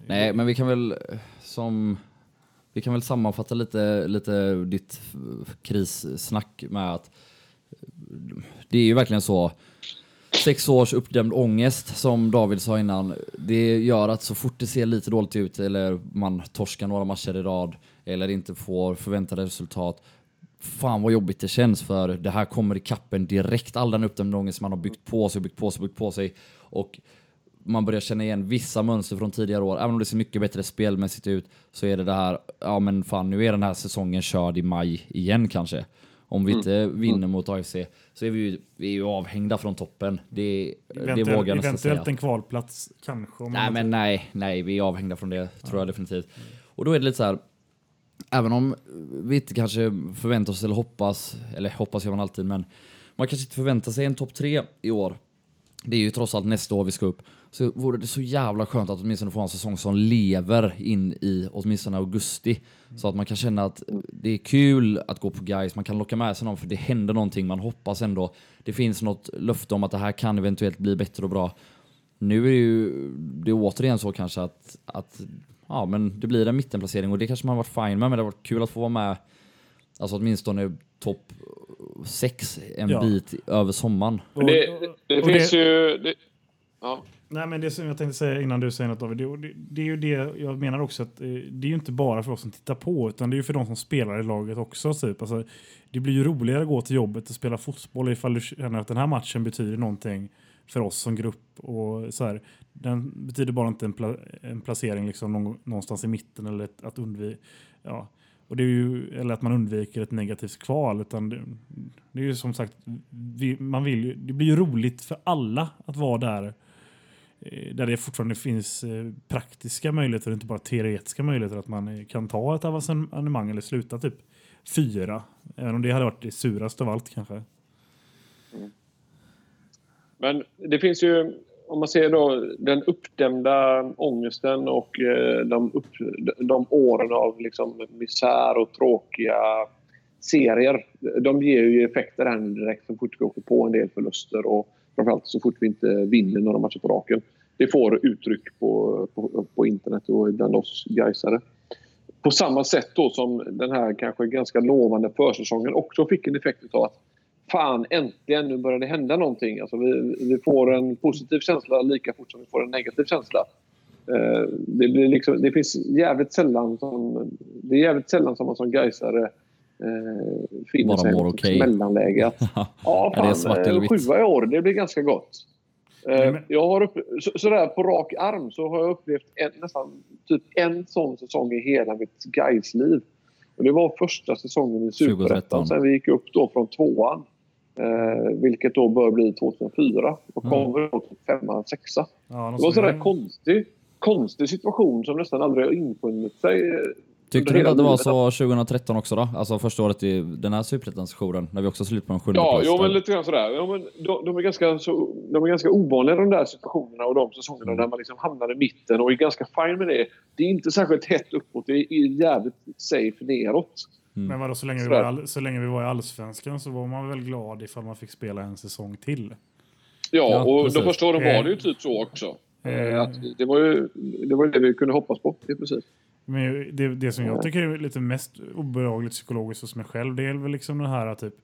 Nej, men vi kan väl som vi kan väl sammanfatta lite, lite ditt krissnack med att det är ju verkligen så sex års uppdämd ångest som David sa innan. Det gör att så fort det ser lite dåligt ut eller man torskar några matcher i rad eller inte får förväntade resultat. Fan vad jobbigt det känns för det här kommer i kappen direkt. All den uppdämda ångest man har byggt på sig, byggt på sig, byggt på sig. Och man börjar känna igen vissa mönster från tidigare år. Även om det ser mycket bättre spelmässigt ut så är det det här, ja men fan nu är den här säsongen körd i maj igen kanske. Om vi inte vinner mot AFC så är vi ju, vi är ju avhängda från toppen. Det, det vågar jag nästan säga. eventuellt en kvalplats kanske. Nej men nej, nej, vi är avhängda från det tror jag definitivt. Och då är det lite så här, även om vi inte kanske förväntar oss eller hoppas, eller hoppas gör man alltid, men man kanske inte förväntar sig en topp tre i år. Det är ju trots allt nästa år vi ska upp. Så vore det så jävla skönt att åtminstone få en säsong som lever in i åtminstone augusti. Så att man kan känna att det är kul att gå på guys. man kan locka med sig någon för det händer någonting, man hoppas ändå. Det finns något löfte om att det här kan eventuellt bli bättre och bra. Nu är det ju det är återigen så kanske att, att ja, men det blir en mittenplacering och det kanske man har varit fine med, men det har varit kul att få vara med alltså åtminstone topp sex en Ja. bit över sommaren. Det, det och finns det- ju... Det, ja. Nej, men det som jag tänkte säga innan du säger något David, det, det, det är ju det jag menar också att eh, det är ju inte bara för oss som tittar på utan det är ju för de som spelar i laget också. Typ. Alltså, det blir ju roligare att gå till jobbet och spela fotboll ifall du känner att den här matchen betyder någonting för oss som grupp. Och så här, den betyder bara inte en, pla, en placering liksom någon, någonstans i mitten eller ett, att undvika ja. Och det är ju, eller att man undviker ett negativt kval. Utan det, det är ju som sagt, vi, man vill ju, det blir ju roligt för alla att vara där eh, Eh, där det fortfarande finns eh, praktiska möjligheter och inte bara teoretiska möjligheter att man eh, kan ta ett avancemang eller sluta typ fyra. Även om det hade varit det suraste av allt kanske. Men det finns ju, om man ser då den uppdämda ångesten och de, upp, de åren av liksom misär och tråkiga serier. De ger ju effekter här direkt som fort åker på en del förluster och Framförallt så fort vi inte vinner några matcher på raken. Det får uttryck på, på, på internet och bland oss Gaisare. På samma sätt då som den här kanske ganska lovande försäsongen också fick en effekt av att fan äntligen nu börjar det hända någonting. Alltså vi, vi får en positiv känsla lika fort som vi får en negativ känsla. Eh, det, blir liksom, det finns jävligt sällan som, det är jävligt sällan som man som Gaisare eh, finner Bara sig ett mellanläge. Att, Ja, Är det fan, svart eller eh, vitt? sjua i år, det blir ganska gott. Eh, Jag har upp, så, sådär på rak arm så har jag upplevt en, nästan typ en sån säsong i hela mitt Gais-liv. Och det var första säsongen i 2013. Superettan sen vi gick upp då från tvåan. Eh, vilket då bör bli 2004. Och Mm. kommer då till femman, sexa. Ja, Det var sånt sådär där. konstig, konstig situation som nästan aldrig har infunnit sig. Eh, Tyckte du inte att det var så 2013 också då? Alltså första året i den här superettan-sessionen, när vi också slut på en sjunde Ja, plats jo, men lite grann sådär. Ja, men de, de, är ganska så, de är ganska ovanliga de där situationerna och de säsongerna där man liksom hamnar i mitten och är ganska fine med det. Det är inte särskilt hett uppåt, det är jävligt safe neråt. Men vadå, så länge, vi var, all- så länge vi var i Allsvenskan så var man väl glad ifall man fick spela en säsong till. Ja, Ja, och precis. de första åren Eh. var det ju typ så också. Eh. Eh, Att det, var ju, det var det vi kunde hoppas på i princip. Men det, det som jag Ja. tycker är lite mest obehagligt psykologiskt hos mig själv, det är väl liksom den här typ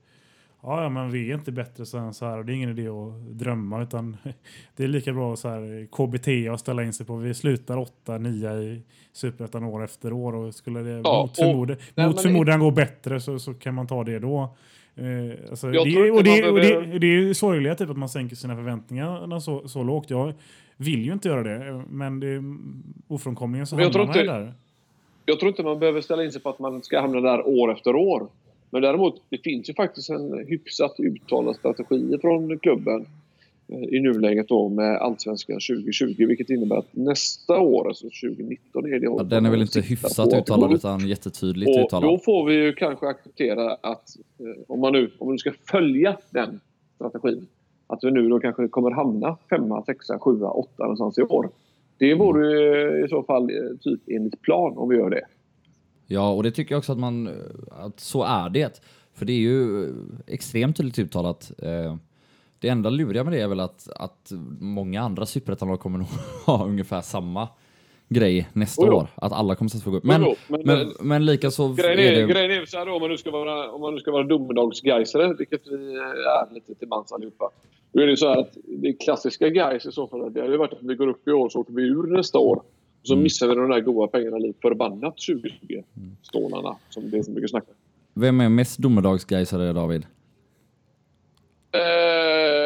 Ja, men vi är inte bättre än så här och det är ingen idé att drömma utan det är lika bra så här KBT att ställa in sig på. Vi slutar 8-9 i Superettan år efter år och skulle det Ja, mot, och- förmodan, nej, mot förmodan gå bättre så, så kan man ta det då. Eh, alltså, det, inte och, det, och det, det är sorgliga typ att man sänker sina förväntningar så, så lågt. Jag vill ju inte göra det men det är ofrånkomligen så Men jag hamnar man där. Jag tror inte man behöver ställa in sig på att man ska hamna där år efter år. Men däremot, det finns ju faktiskt en hyfsat uttalad strategi från klubben eh, i nuläget då med Allsvenskan 2020. Vilket innebär att nästa år, alltså 2019, är det Ja, den är väl inte hyfsat uttalad utan jättetydligt Och då uttalad. får vi ju kanske acceptera att eh, om man, nu, om man nu ska följa den strategin, att vi nu då kanske kommer hamna femma, sexa, sjua, åtta någonstans i år. Det vore ju i så fall eh, typ enligt plan om vi gör det. Ja, och det tycker jag också att man, att så är det. För det är ju eh, extremt tydligt uttalat. Eh, Det enda luriga med det är väl att, att många andra superettanlag kommer nog ha ungefär samma grej nästa Oh, år. Att alla kommer att få gå upp. Men, Jo, jo, men- men, men lika så Grejen är är, det... grejen är så här då, om man nu ska vara, om man nu ska vara domedagsgaisare, vilket vi är lite till mans allihopa. Då är det så här att det klassiska Gais i så fall, det hade ju varit att vi går upp i år så åker vi ur nästa år. Och så Mm. missar vi de där goda pengarna likt förbannat 2020. Stålarna, som det är så mycket snack. Vem är mest domedagsgaisare David? Eh,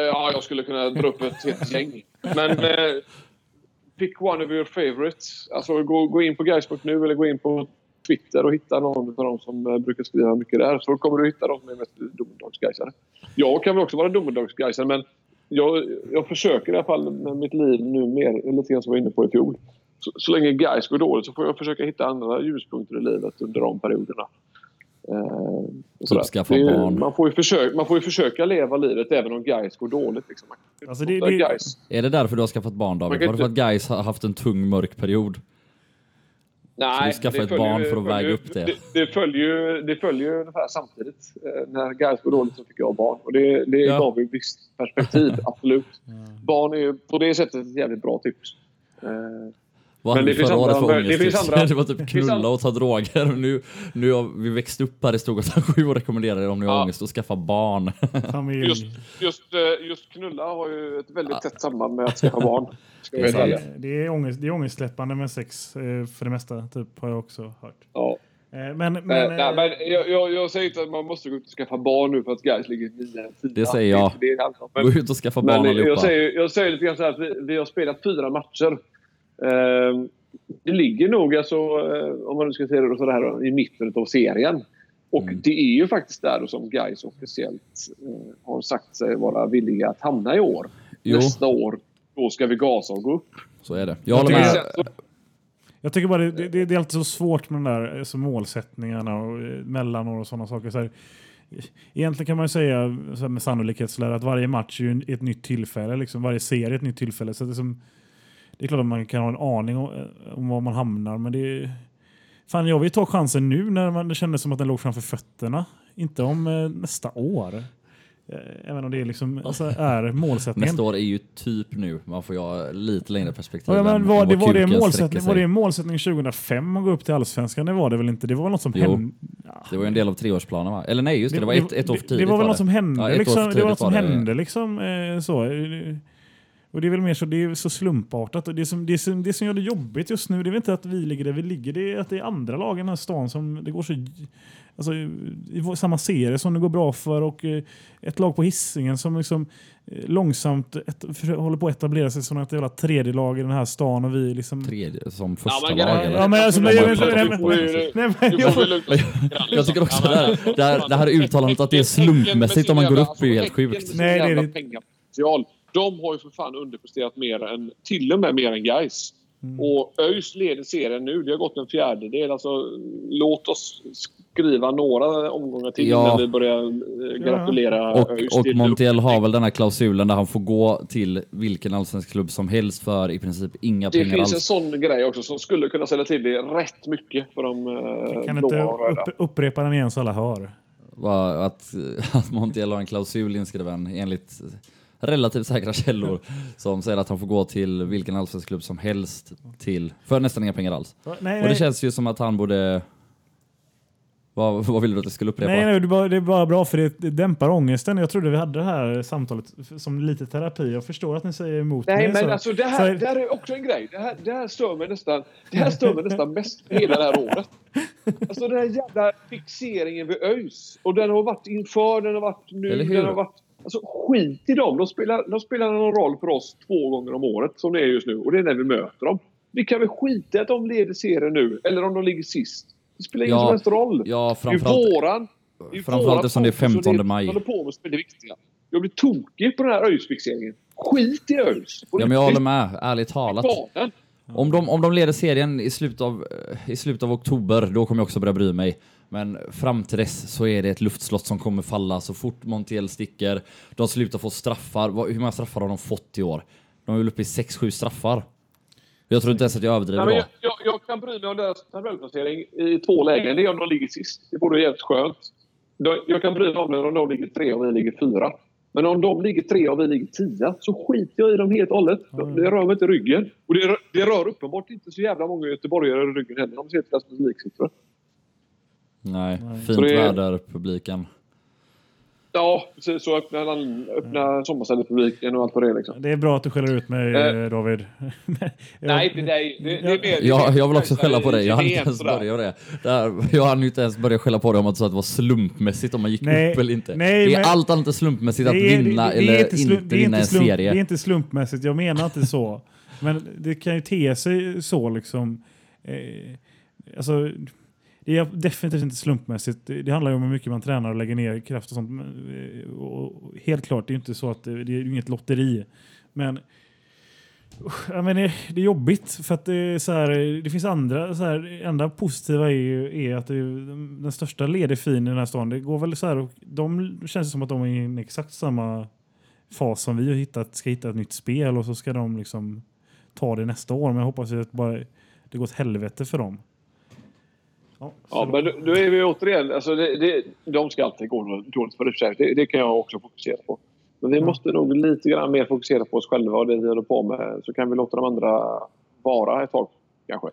ja, jag skulle kunna dra upp ett helt gäng. Men eh, pick one of your favorites. Alltså gå, gå in på Gais.nu eller gå in på Twitter och hitta någon av de som eh, brukar skriva mycket där. Så kommer du hitta de som är mest domedagsgaisare. Jag kan väl också vara domedagsgaisare men jag, jag försöker i alla fall med mitt liv nu mer, lite grann som jag var inne på i fjol. Så, så länge Gais går dåligt så får jag försöka hitta andra ljuspunkter i livet under de perioderna. Eh, är. Man får, ju försöka, man får ju försöka leva livet även om Gais går dåligt. Liksom. Alltså, det- det-. Är det därför du har skaffat barn David? Var det för att Gais har haft en tung mörk period? Nej, Så du skaffar det ett barn ju- för att väga upp det? Det, det, följer, ju- det följer ungefär samtidigt. Eh, När Gais går dåligt så fick jag barn. Och det, det Ja. gav ju visst perspektiv, absolut. Barn är ju på det sättet ett jävligt bra tips. Eh, Vad Men det förra året andra- för det finns andra- Det var typ knulla och ta droger. Nu, nu har vi växt upp här i Storgatan 7 och rekommenderar er om ni har Ja. ångest att skaffa barn. Familj. Just, just, eh, just knulla har ju ett väldigt tätt samband med att skaffa barn. Ska Det är. Det är, ångest, det är ångestsläppande med sex eh, för det mesta, typ, har jag också hört. Ja. Eh, men, men, Men, nej, eh, men jag, jag, jag säger inte att man måste gå ut och skaffa barn nu för att Gais ligger 9 Det säger jag. Det, är allt. Men, Gå ut och skaffa barn Men allihopa. jag säger, jag säger lite grann så här att vi, vi har spelat fyra matcher. Ehm, det ligger nog, alltså, eh, om man nu ska säga det så här, i mitten av serien. Och Mm. det är ju faktiskt där då som Gais officiellt eh, har sagt sig vara villiga att hamna i år. Jo. Nästa år, då ska vi gasa och gå upp. Så är det. Jag håller med. jag- tycker bara det, det, det, är alltid så svårt med de där alltså, målsättningarna och mellanår och sådana saker. Så här, egentligen kan man ju säga så här, med sannolikhetslära att varje match är ju ett nytt tillfälle. Liksom, varje serie är ett nytt tillfälle. Så det, är som, det är klart att man kan ha en aning om, om var man hamnar. Men det är, fan, jag vill ta chansen nu när man, det kändes som att den låg framför fötterna. Inte om eh, nästa år. Eh, Även om det liksom, alltså, är målsättningen. Nästa år är ju typ nu. Man får ju ha lite längre perspektiv. Ja, men var, det, var, det målsättning, var det målsättning 2005 att gå upp till Allsvenskan? Det var det väl inte? Det var väl något som Jo. hände? Ja. Det var ju en del av treårsplanen va? Eller nej, just det. Det, var ett, ett år för det, tidigt. det var väl något som det. hände. Ja, liksom, det var något som det. hände liksom. Eh, så. Och det är väl mer så, det är så slumpartat. Och det, som, det, som, det som gör det jobbigt just nu, det är väl inte att vi ligger där vi ligger, det är att det är andra lag i den här stan som det går så... Alltså, i samma serie som det går bra för och eh, ett lag på hissingen som liksom eh, långsamt ett, för, håller på att etablera sig som ett jävla tredje lag i den här stan och vi liksom... Tredje, som första men lag eller? Ja, men alltså, men, nej, men, nej, men, jag, tycker också det här, det här, det här uttalandet att det är slumpmässigt om man går upp är ju helt sjukt. Nej, det är det-. De har ju för fan underpresterat mer än, till och med mer än Gais. Mm. Och ÖIS leder serien nu. Det har gått en fjärdedel. Alltså, låt oss skriva några omgångar till Ja. innan vi börjar eh, gratulera Och, ÖIS och Montiel har väl den här klausulen där han får gå till vilken allsvensk klubb som helst för i princip inga Det pengar finns en alls. sån grej också som skulle kunna ställa till det rätt mycket för de eh, kan inte upp, upprepa den igen så alla hör. Att, att Montiel har en klausul inskriven enligt relativt säkra källor som säger att han får gå till vilken allsvensk klubb som helst till för nästan inga pengar alls. Nej, Och nej. det känns ju som att han borde... Vad, vad vill du att jag skulle upprepa? Nej, nej det, är bara, det är bara bra för det, dämpar ångesten. Jag trodde vi hade det här samtalet som lite terapi. Jag förstår att ni säger emot Nej, mig. men så. alltså det här, det här är också en grej. Det här, det här stör mig nästan, det här stör mig nästan mest hela det här året. Alltså den här jävla fixeringen vid ÖIS. Och den har varit inför, den har varit nu, den har varit... Alltså skit i dem. De spelar, de spelar någon roll för oss två gånger om året som det är just nu. Och det är när vi möter dem. Vi kan väl skita i att de leder serien nu, eller om de ligger sist. Det spelar ingen Ja, som helst roll. Ja, det är framförallt... våran... det är framförallt eftersom det är fokus och 15 maj. håller på med som är det viktiga. Jag blir tokig på den här ÖIS-fixeringen. Skit i ÖIS! Ja, men jag håller med, ärligt talat. Om de, om de leder serien i slutet, av, eh, i slutet av oktober, då kommer jag också börja bry mig. Men fram till dess så är det ett luftslott som kommer falla så fort Montiel sticker. De slutar få straffar. Hur många straffar har de fått i år? De är väl uppe i 6-7 straffar. Jag tror inte ens att jag överdriver då. jag, jag, jag kan bry mig om deras tabellplacering i två lägen. Det är om de ligger sist. Det vore jävligt skönt. Jag kan bry mig om det om de ligger tre och vi ligger fyra. Men om de ligger tre och vi ligger tia så skiter jag i dem helt och hållet. Mm. Det rör mig inte i ryggen. Och det, rör- det rör uppenbart inte så jävla många göteborgare i ryggen heller. De ser till deras publiksiffror. Nej, Nej. fint det är- väder, publiken. Ja, precis. Så öppna, land- öppna sommarstället-publiken och allt vad det är. Liksom. Det är bra att du skäller ut mig, Eh. David. Nej, inte dig. Det, det är mer... Ja, jag vill också skälla på dig. Jag hann inte ens börja det. Där, jag hann inte ens börja skälla på dig om att du sa att det var slumpmässigt om man gick Nej, upp eller inte. nej, det är men- allt annat än slumpmässigt att Det är- vinna det- det är eller inte slump- är vinna en slump- serie. Det är inte slumpmässigt, jag menar inte så. Men det kan ju te sig så liksom. Eh, alltså, det är definitivt inte slumpmässigt. Det, handlar ju om hur mycket man tränar och lägger ner kraft och sånt. Eh, och, helt klart, det är ju inte så att det, är inget lotteri. Men Ja, men det, det är jobbigt för att det, är så här, det finns andra, så här, enda positiva är, ju, är att det, är den största ledig fin i den här stan, det går väl så här, och de känns som att de är i en exakt samma fas som vi har hittat, ska hitta ett nytt spel och så ska de liksom ta det nästa år. Men jag hoppas ju att bara, det går åt helvete för dem. Ja, men då, är vi återigen... Alltså det, det, de ska alltid gå dåligt för det, det, det kan jag också fokusera på. Men vi måste nog lite grann mer fokusera på oss själva och det vi håller på med. Så kan vi låta de andra vara ett tag, kanske.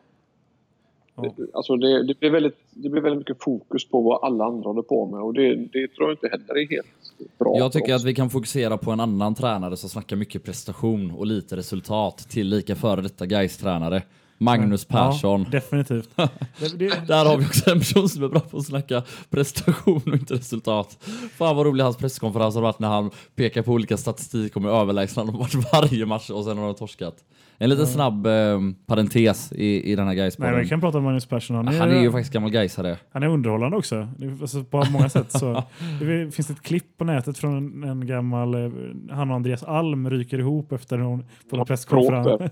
Ja. Det, alltså det, det, blir väldigt, det blir väldigt mycket fokus på vad alla andra håller på med. Och det, det tror jag inte heller är helt bra. Jag tycker att vi kan fokusera på en annan tränare som snackar mycket prestation och lite resultat till lika före detta guys tränare Magnus Persson. Ja, definitivt. det, det, Där har vi också en person som är bra på att snacka prestation och inte resultat. Fan vad rolig hans presskonferens har varit när han pekar på olika statistik om hur överlägsna de varit varje match och sen har de torskat. En liten snabb eh, parentes i, i den här nej, Gais-podden. vi kan prata om Magnus Persson. Han är, Han är ju faktiskt gammal Gaisare. han är underhållande också. Alltså, på många sätt. Så, det finns ett klipp på nätet från en, en gammal... eh, Han och Andreas Alm ryker ihop efter någon, på en presskonferens.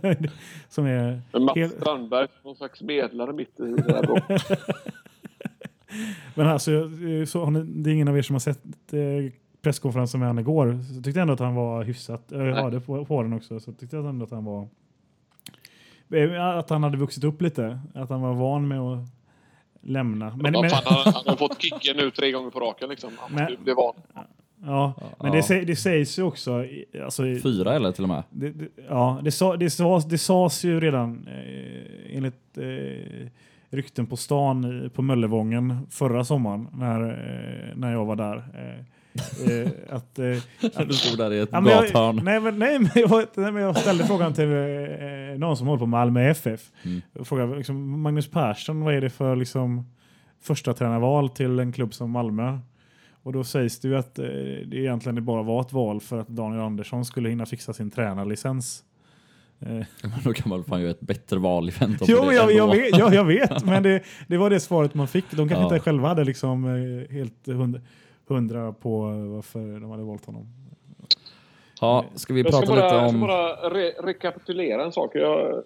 som är... Men Mats helt- Strandberg, någon slags medlare mitt i det. Då. Men alltså, eh, så, har ni, det är ingen av er som har sett eh, presskonferensen med han igår. Så jag tyckte ändå att han var hyfsat. Jag Nej. hörde på, på den också. Så tyckte jag ändå att han var... eh, Att han hade vuxit upp lite. Att han var van med att lämna. Men, Men, men, fan, han, han har fått kicken nu tre gånger på raken. Liksom. Han Men- bli van. Ja, men Ja. Det, det sägs ju också... Alltså, Fyra eller till och med. det, det, ja, det, sa, det, sas, det sas ju redan eh, enligt eh, rykten på stan på Möllevången förra sommaren när, eh, när jag var där. Eh, eh, att, eh, Du stod där i ett Ja, gathörn. nej, men, nej, men jag, nej, men jag ställde frågan till eh, någon som håller på med Malmö FF. Mm. Frågade liksom, Magnus Persson, vad är det för liksom, första tränarval till en klubb som Malmö? Och då sägs det ju att eh, det egentligen bara var ett val för att Daniel Andersson skulle hinna fixa sin tränarlicens. Eh, Men då kan man fan göra ett bättre val i väntan jo, jag, jag, vet, ja, jag vet, men det, det var det svaret man fick. De kanske Ja. inte själva hade liksom, helt hundra, hundra på varför de hade valt honom. Ja, ska vi Jag ska prata bara, lite jag ska om... bara re rekapitulera en sak. Jag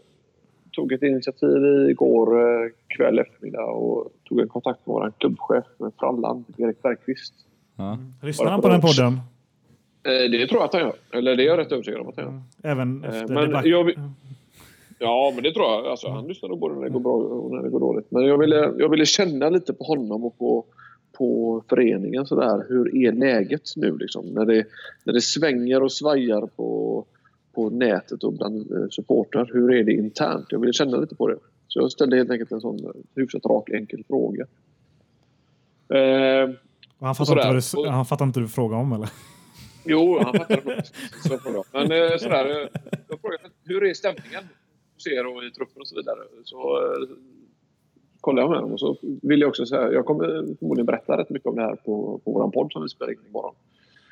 tog ett initiativ igår eh, kväll eftermiddag och tog en kontakt med vår klubbchef med Frallan, Erik Bergqvist. Ja. Lyssnar han på den podden? Eh, Det tror jag att han gör. Eller det är jag rätt övertygad om att han gör. Även Eh, efter men debatt- jag vill- Ja, men det tror jag. Alltså, han lyssnar nog både när det går bra och när det går dåligt. Men jag ville, jag ville känna lite på honom och på, på föreningen. Sådär. Hur är läget nu? Liksom? När, det, när det svänger och svajar på, på nätet och bland eh, supportrar. Hur är det internt? Jag ville känna lite på det. Så jag ställde helt enkelt en sån hyfsat rak, enkel fråga. Eh, han fattar, inte vad du, han fattar inte du frågar om eller? Jo, han fattade det. Så jag. Men eh, sådär, eh, jag frågade hur är stämningen hos er och i truppen och så vidare. Så kollade jag med honom och så vill jag också säga, jag kommer förmodligen berätta rätt mycket om det här på, på vår podd som vi spelar in imorgon.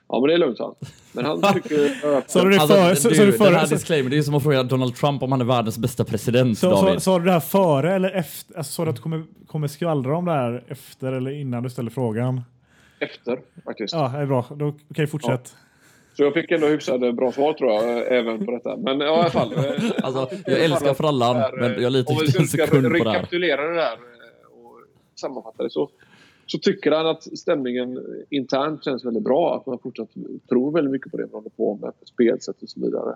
Ja, men det är lugnt, sa han. Men han tycker... Sa du det Alltså, före? Så, du, så, du den här före disclaimer, det är som att fråga Donald Trump om han är världens bästa president, så, så, David. sa du det här före eller efter? Alltså, sa du att du kommer, kommer skvallra om det här efter eller innan du ställer frågan? Efter, faktiskt. Ja, det är bra. Då, okej, fortsätt. Så jag fick ändå hyfsat bra svar, tror jag, eh, även på detta. Men ja, i alla fall. eh, Alltså, jag älskar Frallan, där, men jag litar inte en sekund på det här. rekapitulera det där eh, och sammanfatta det så, så tycker han att stämningen internt känns väldigt bra. Att man fortsatt tror väldigt mycket på det man håller på med, på spelsätt och så vidare.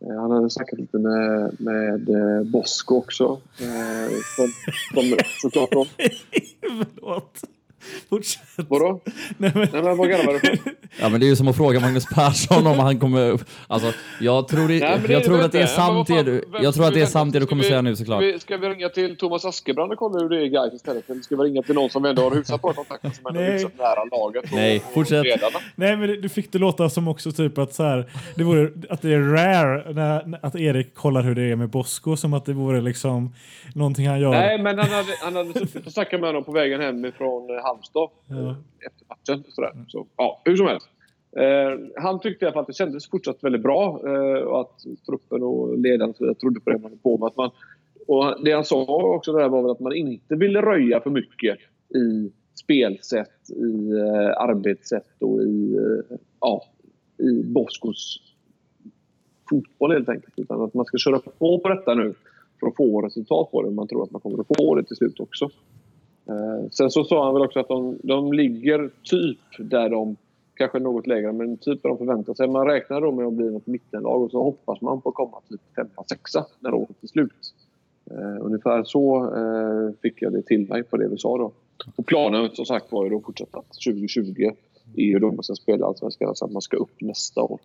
Eh, Han hade snackat lite med, med eh, Bosko också. eh, Som, som såklart då. Förlåt. Fortsätt. Vadå? Nej, men, Nej men vad garvar du på? Ja men det är ju som att fråga Magnus Persson om han kommer... Alltså, jag tror, det, Nej, det jag tror att det är sant det du... Jag tror att det är vi sant det du kommer vi- säga nu såklart. Ska vi, ska vi ringa till Thomas Askebrand och kolla hur det är i Gais istället? Eller ska vi ringa till någon som ändå har hyfsat bra kontakt som ändå är hyfsat nära laget? Och, Nej, fortsätt. ledarna? nej, men du fick det låta som också typ att så här, det vore att det är rare när, att Erik kollar hur det är med Bosko som att det vore liksom någonting han gör. Nej, men han hade, han hade suttit och snackat med honom på vägen hem ifrån eh, Halmstad Ja. efter matchen. Sådär. Så, ja, hur som helst. Eh, han tyckte i alla fall att det kändes fortsatt väldigt bra eh, och att truppen och ledarna och trodde på det man på med. Att man, och det han sa också där var väl att man inte ville röja för mycket i spelsätt, i eh, arbetssätt och i, ja, i Boskos fotboll helt enkelt. Utan att man ska köra på på detta nu för att få resultat på det. Man tror att man kommer att få det till slut också. Eh, sen så sa han väl också att de, de ligger typ där de, kanske något lägre, men typ där de förväntar sig. Man räknar då med att bli något mittenlag och så hoppas man på att komma typ femma, sexa när året är slut. Eh, ungefär så eh, fick jag det till mig på det vi sa då. Och planen som sagt var ju då fortsatt att 2020 är ju då man ska spela Allsvenskan, så att man ska upp nästa år.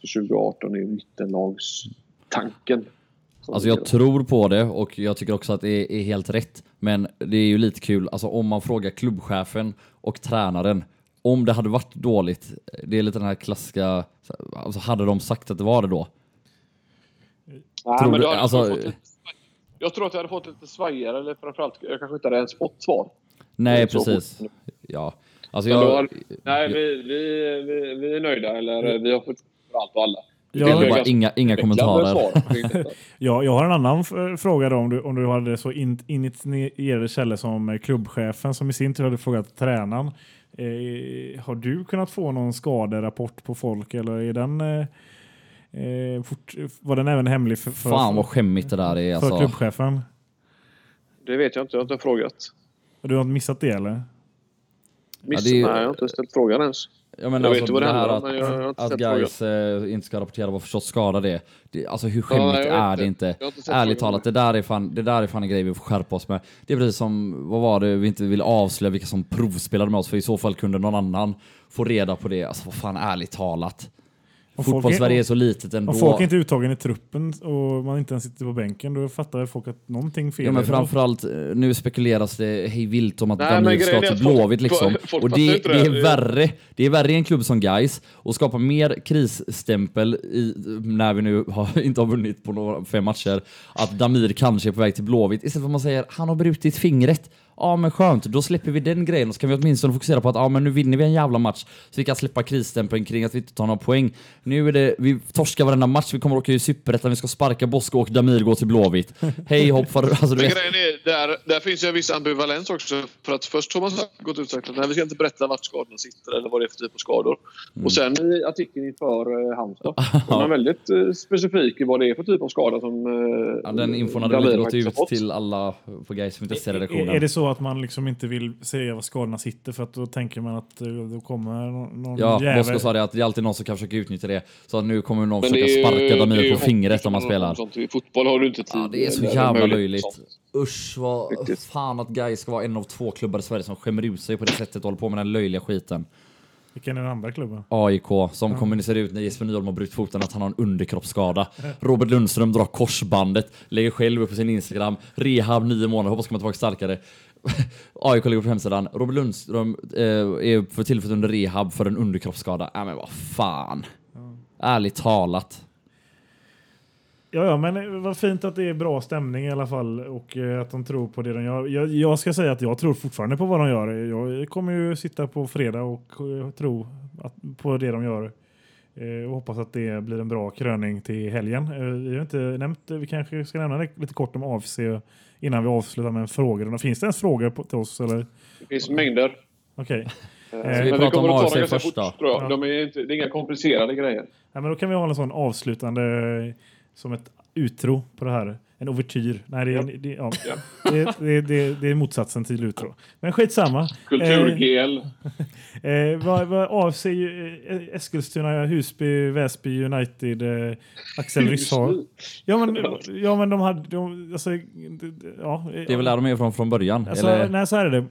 Så 2018 är ju mittenlagstanken. Alltså jag tror på det och jag tycker också att det är helt rätt. Men det är ju lite kul, alltså om man frågar klubbchefen och tränaren om det hade varit dåligt, det är lite den här klassiska, alltså hade de sagt att det var det då? Nej, Tror men du- då alltså- lite- Jag tror att jag hade fått lite svajigare, eller framförallt, jag kanske inte hade ens fått svar. Nej, precis. Ja. Alltså då jag, hade- Nej, vi, vi, vi, vi är nöjda, eller vi har fått allt och alla. Ja, Det är bara inga, inga kommentarer. Ja, jag har en annan fråga då, om du, om du hade så in, initierade källor som eh, klubbchefen som i sin tur hade frågat tränaren. Eh, har du kunnat få någon skaderapport på folk eller är den eh, eh, fort, var den även hemlig för, för, Fan vad skämmigt det där är för alltså. klubbchefen? Det vet jag inte, jag har inte frågat. Du har inte missat det eller? Miss, Ja, det är Nej, jag har inte ställt frågan ens. Ja, men Jag alltså, vet inte vad det det här handlar om, att, jag inte att guys eh, inte ska rapportera vad förstås skadade det. det. Alltså hur skämmigt jag vet är det inte. inte? Jag har inte sett Ärligt talat, det där, är fan, det där är fan en grej vi får skärpa oss med. Det är precis som, vad var det, vi inte ville avslöja vilka som provspelade med oss, för i så fall kunde någon annan få reda på det. Alltså vad fan, ärligt talat. Fotbollssverige är- så litet ändå. Om folk inte är uttagen i truppen och man inte ens sitter på bänken, då fattar folk att någonting fel Ja men framförallt, eh, nu spekuleras det hej vilt om att Nej, ska till Blåvitt liksom. och det, inte det, är värre. Det är värre i en klubb som Guys och skapa mer krisstämpel i, när vi nu har, inte har vunnit på några, fem matcher. Att Damir kanske är på väg till Blåvitt. Istället för att man säger han har brutit fingret. Ja men skönt, då släpper vi den grejen och så kan vi åtminstone fokusera på att ja men nu vinner vi en jävla match. Så vi kan släppa krisstämpeln kring att vi inte tar några poäng. Nu är det, vi torskar varenda match, vi kommer åka i superettan, vi ska sparka Bosko och Damir går till Blåvitt. Hej hopp, för, alltså Men grejen är, där, där finns ju en viss ambivalens också. För att först har man gått ut och sagt att nej, vi ska inte berätta vart skadorna sitter eller vad det är för typ av skador. Mm. Och sen i artikeln inför eh, Halmstad var man väldigt eh, specifik i vad det är för typ av skada som... Eh, Ja, den infon hade väl gått ut till alla på Gais.se-redaktionen. Är, är det så att man liksom inte vill säga var skadorna sitter för att då tänker man att eh, då kommer någon, Ja, jävel... Bosko sa det att det är alltid någon som kan försöka utnyttja det. Så att nu kommer någon Men försöka sparka Damir på fingret om han som spelar. Sånt. I fotboll har du inte tid. Ja, det är så jävla löjligt. Usch, vad Riktigt. fan att Gais ska vara en av två klubbar i Sverige som skämmer ut sig på det sättet och håller på med den löjliga skiten. Vilken är den andra klubben? AIK som kommunicerar ut när Jesper Nyholm har brutit foten att han har en underkroppsskada. Robert Lundström drar korsbandet, lägger själv upp på sin Instagram. Rehab nio månader, hoppas komma tillbaka starkare. AIK lägger på hemsidan. Robert Lundström eh, är för tillfället under rehab för en underkroppsskada. Ja men vad fan. Ärligt talat. Ja, ja, men eh, vad fint att det är bra stämning i alla fall och eh, att de tror på det de gör. Jag, jag ska säga att jag tror fortfarande på vad de gör. Jag kommer ju sitta på fredag och eh, tro att, på det de gör. Eh, och hoppas att det blir en bra kröning till helgen. Eh, vi har inte nämnt, vi kanske ska nämna lite kort om AFC innan vi avslutar med en fråga. Finns det ens frågor på, till oss? Eller? Det finns mängder. Okej. Eh, vi men pratar kommer om att ta AFC först fort, då? tror jag. Ja. De är inte, det är inga komplicerade grejer. Ja, men då kan vi ha en sån avslutande eh, som ett utro på det här. En ouvertyr. Nej, det är, det, ja. Ja. det, det, det, det är motsatsen till utro. Men skitsamma. Kultur-GL. Eh, vad, vad AFC, eh, Eskilstuna, Husby, Väsby, United, eh, Axel Ryssar. Ja men, ja, men de hade... De, alltså, ja, Det är väl där de är från från början? Alltså, eller? Nej, så här är det.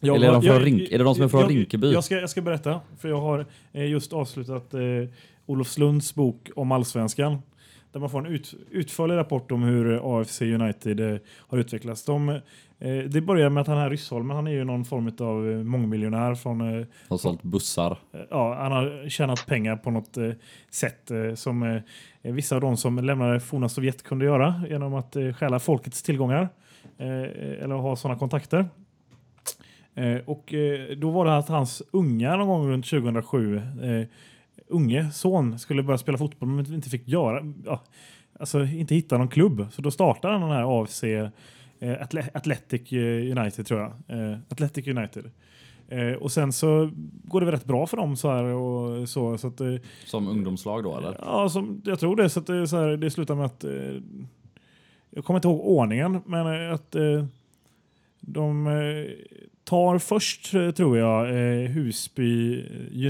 Jag Eller är de från jag- Rink- är det de som är från jag, Rinkeby? Jag ska, jag ska berätta, för jag har eh, just avslutat eh, Olof Lunds bok om allsvenskan. Där man får en ut, utförlig rapport om hur eh, AFC United eh, har utvecklats. De, eh, det börjar med att han här Ryssholmen, han är ju någon form av eh, mångmiljonär från eh, Har sålt bussar. ja, han har tjänat pengar på något eh, sätt eh, som eh, vissa av de som lämnade forna Sovjet kunde göra genom att eh, stjäla folkets tillgångar eh, eller ha sådana kontakter. Eh, och eh, då var det att hans unga någon gång runt 2007 eh, unge son skulle börja spela fotboll men inte fick göra ja, alltså inte hitta någon klubb så då startade han den här AFC eh, Athletic eh, United tror jag. Eh, Athletic United. Eh, och sen så går det väl rätt bra för dem så här och så. så att, eh, Som ungdomslag då eller? ja, som, jag tror det. Så att det, är så här, det slutar med att... Eh, jag kommer inte ihåg ordningen, men eh, att eh, de eh, tar först, eh, tror jag, eh, Husby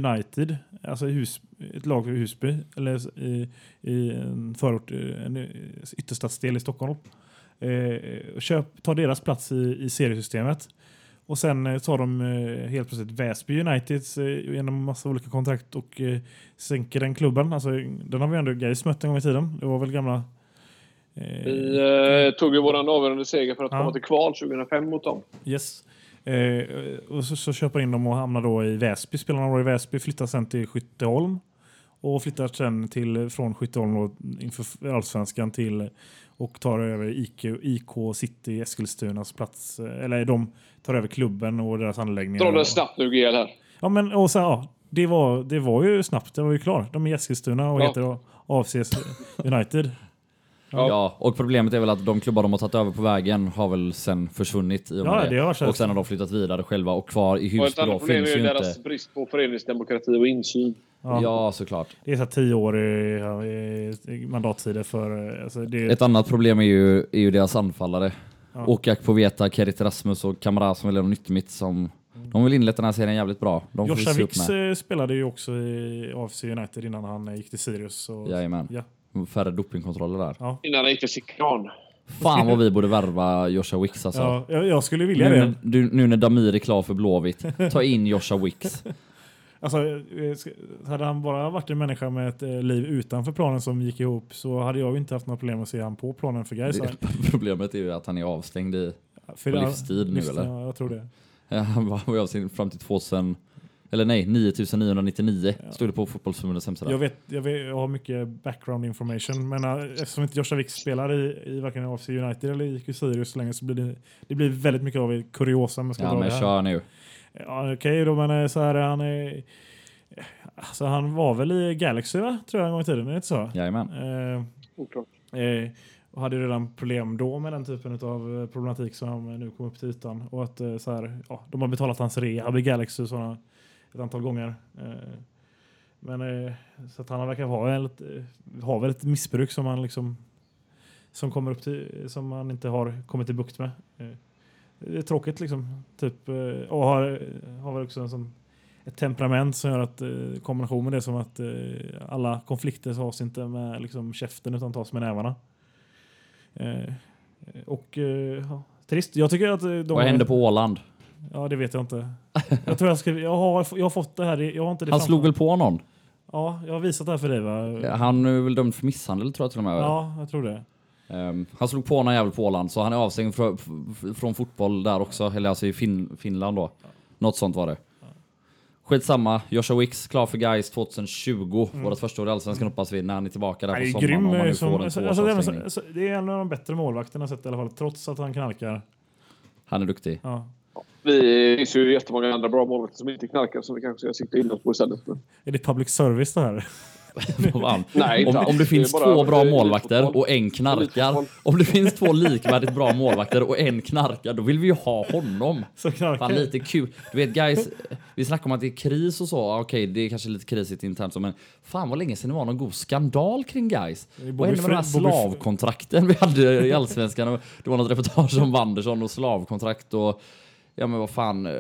United. Alltså Hus, ett lag för Husby. Eller i, i en förort, eh, en ytterstadsdel i Stockholm. Eh, köp, tar deras plats i, i seriesystemet. Och sen tar de helt plötsligt Väsby Uniteds eh, genom massa olika kontrakt och sänker den klubben. Alltså, den har vi ändå Gais mött en gång i tiden. Det var väl gamla... Eh, Vi eh, tog ju våran avgörande seger för att Ja. komma till kval 2005 mot dem. Yes. Eh, och så, så köper in dem och hamnar då i Väsby. Spelar några år i Väsby, flyttar sen till Skytteholm. Och flyttar sen till, från Skytteholm då, inför allsvenskan till och tar över IK, IK City Eskilstunas plats. eh, Eller de tar över klubben och deras anläggningar. Dra det snabbt nu GL här. Ja, men och så, ja, det, var, det var ju snabbt. Det var ju klart. De är i Eskilstuna och Ja. heter AFC United. Ja. och problemet är väl att de klubbar de har tagit över på vägen har väl sen försvunnit i och med Ja, det. det har. Och sen har de flyttat vidare själva och kvar i Husby då finns är ju inte... deras brist på föreningsdemokrati och insyn. Ja. Ja, såklart. Det är så tio år i, ja, i, i mandattider för... Alltså det, Ett annat problem är ju, är ju deras anfallare. Ja. Okak Poveta, Kerit Rasmus och Kamara som väl är något nytt mitt som De vill inlett den här serien jävligt bra. Joshua med. eh, spelade ju också i AFC United innan han gick till Sirius. Och, Jajamän. Ja. Färre dopingkontroller där. Innan han gick till Sikran. Fan vad vi borde värva Joshua Wicks alltså. Ja, jag, jag skulle vilja Nu, det. när, du, nu när Damir är klar för Blåvitt, ta in Joshua Wicks. Alltså, eh, hade han bara varit en människa med ett eh, liv utanför planen som gick ihop så hade jag ju inte haft några problem att se han på planen för Gais. Problemet är ju att han är avstängd i... För på livstid nu, eller? Ja, jag tror det. Han var var avstängd fram till 2000... Eller nej, 9999 Ja. stod det på Fotbollsförbundets hemsida. Jag, vet, jag, vet, jag har mycket background information, men uh, eftersom inte Joshua Wicks spelar i, i varken AFC United eller i Sirius så länge så blir det, det blir väldigt mycket av kuriosa ska Ja dra men det här. kör nu. Ja, Okej då, men eh, så här, han är... Alltså han var väl i Galaxy va? Tror jag en gång i tiden, är det inte så? Jajamän. Eh, Oklart. eh, och hade ju redan problem då med den typen av problematik som nu kom upp till ytan. Och att eh, så här, ja, de har betalat hans rehab i Galaxy såna, ett antal gånger. Eh, men eh, så att han verkar ha, en, lite- ha väl ett missbruk som han liksom som kommer upp till, som han inte har kommit i bukt med. Eh, det är tråkigt liksom. Typ, eh, och har, har väl också en sån, ett temperament som gör att eh, kombination med det som att eh, alla konflikter tas inte med liksom, käften utan tas med nävarna. Eh, och eh, ja, trist. Jag tycker att eh, de Vad hände på Åland? Ja, det vet jag inte. Jag tror jag ska, jag har, jag har fått det här. Jag har inte det Han framför- slog väl på någon? Ja, jag har visat det här för dig va? Han är väl dömd för misshandel tror jag till och med. Ja, jag tror det. Ehm, han slog på någon jävel på Åland så han är avstängd fr f- från fotboll där också. Eller alltså i fin Finland då. Något sånt var det. Skitsamma, Joshua Wicks klar för Gais 2020. Vårt första år i Allsvenskan hoppas vi när han är tillbaka där Han på sommaren. grym. om han eh, Som, alltså, alltså, det, är, alltså, det är en av de bättre målvakterna jag sett i alla fall. Trots att han knarkar. Han är duktig. Ja. Vi finns ju jättemånga andra bra målvakter som inte knarkar som vi kanske ska sikta in oss på istället. Är det public service det här? Nej, om, om det finns bara- två bra det målvakter och en knarkar. Om det finns två likvärdigt bra målvakter och en knarkar, då vill vi ju ha honom. Knarkar? Fan lite kul. Du vet guys, vi snackar om att det är kris och så. Okej, det är kanske lite krisigt internt så, men fan vad länge sedan det var någon god skandal kring guys. Det Vad hände med de här slavkontrakten vi hade i Allsvenskan? Det var något reportage om Wanderson och slavkontrakt och ja men vad fan. eh.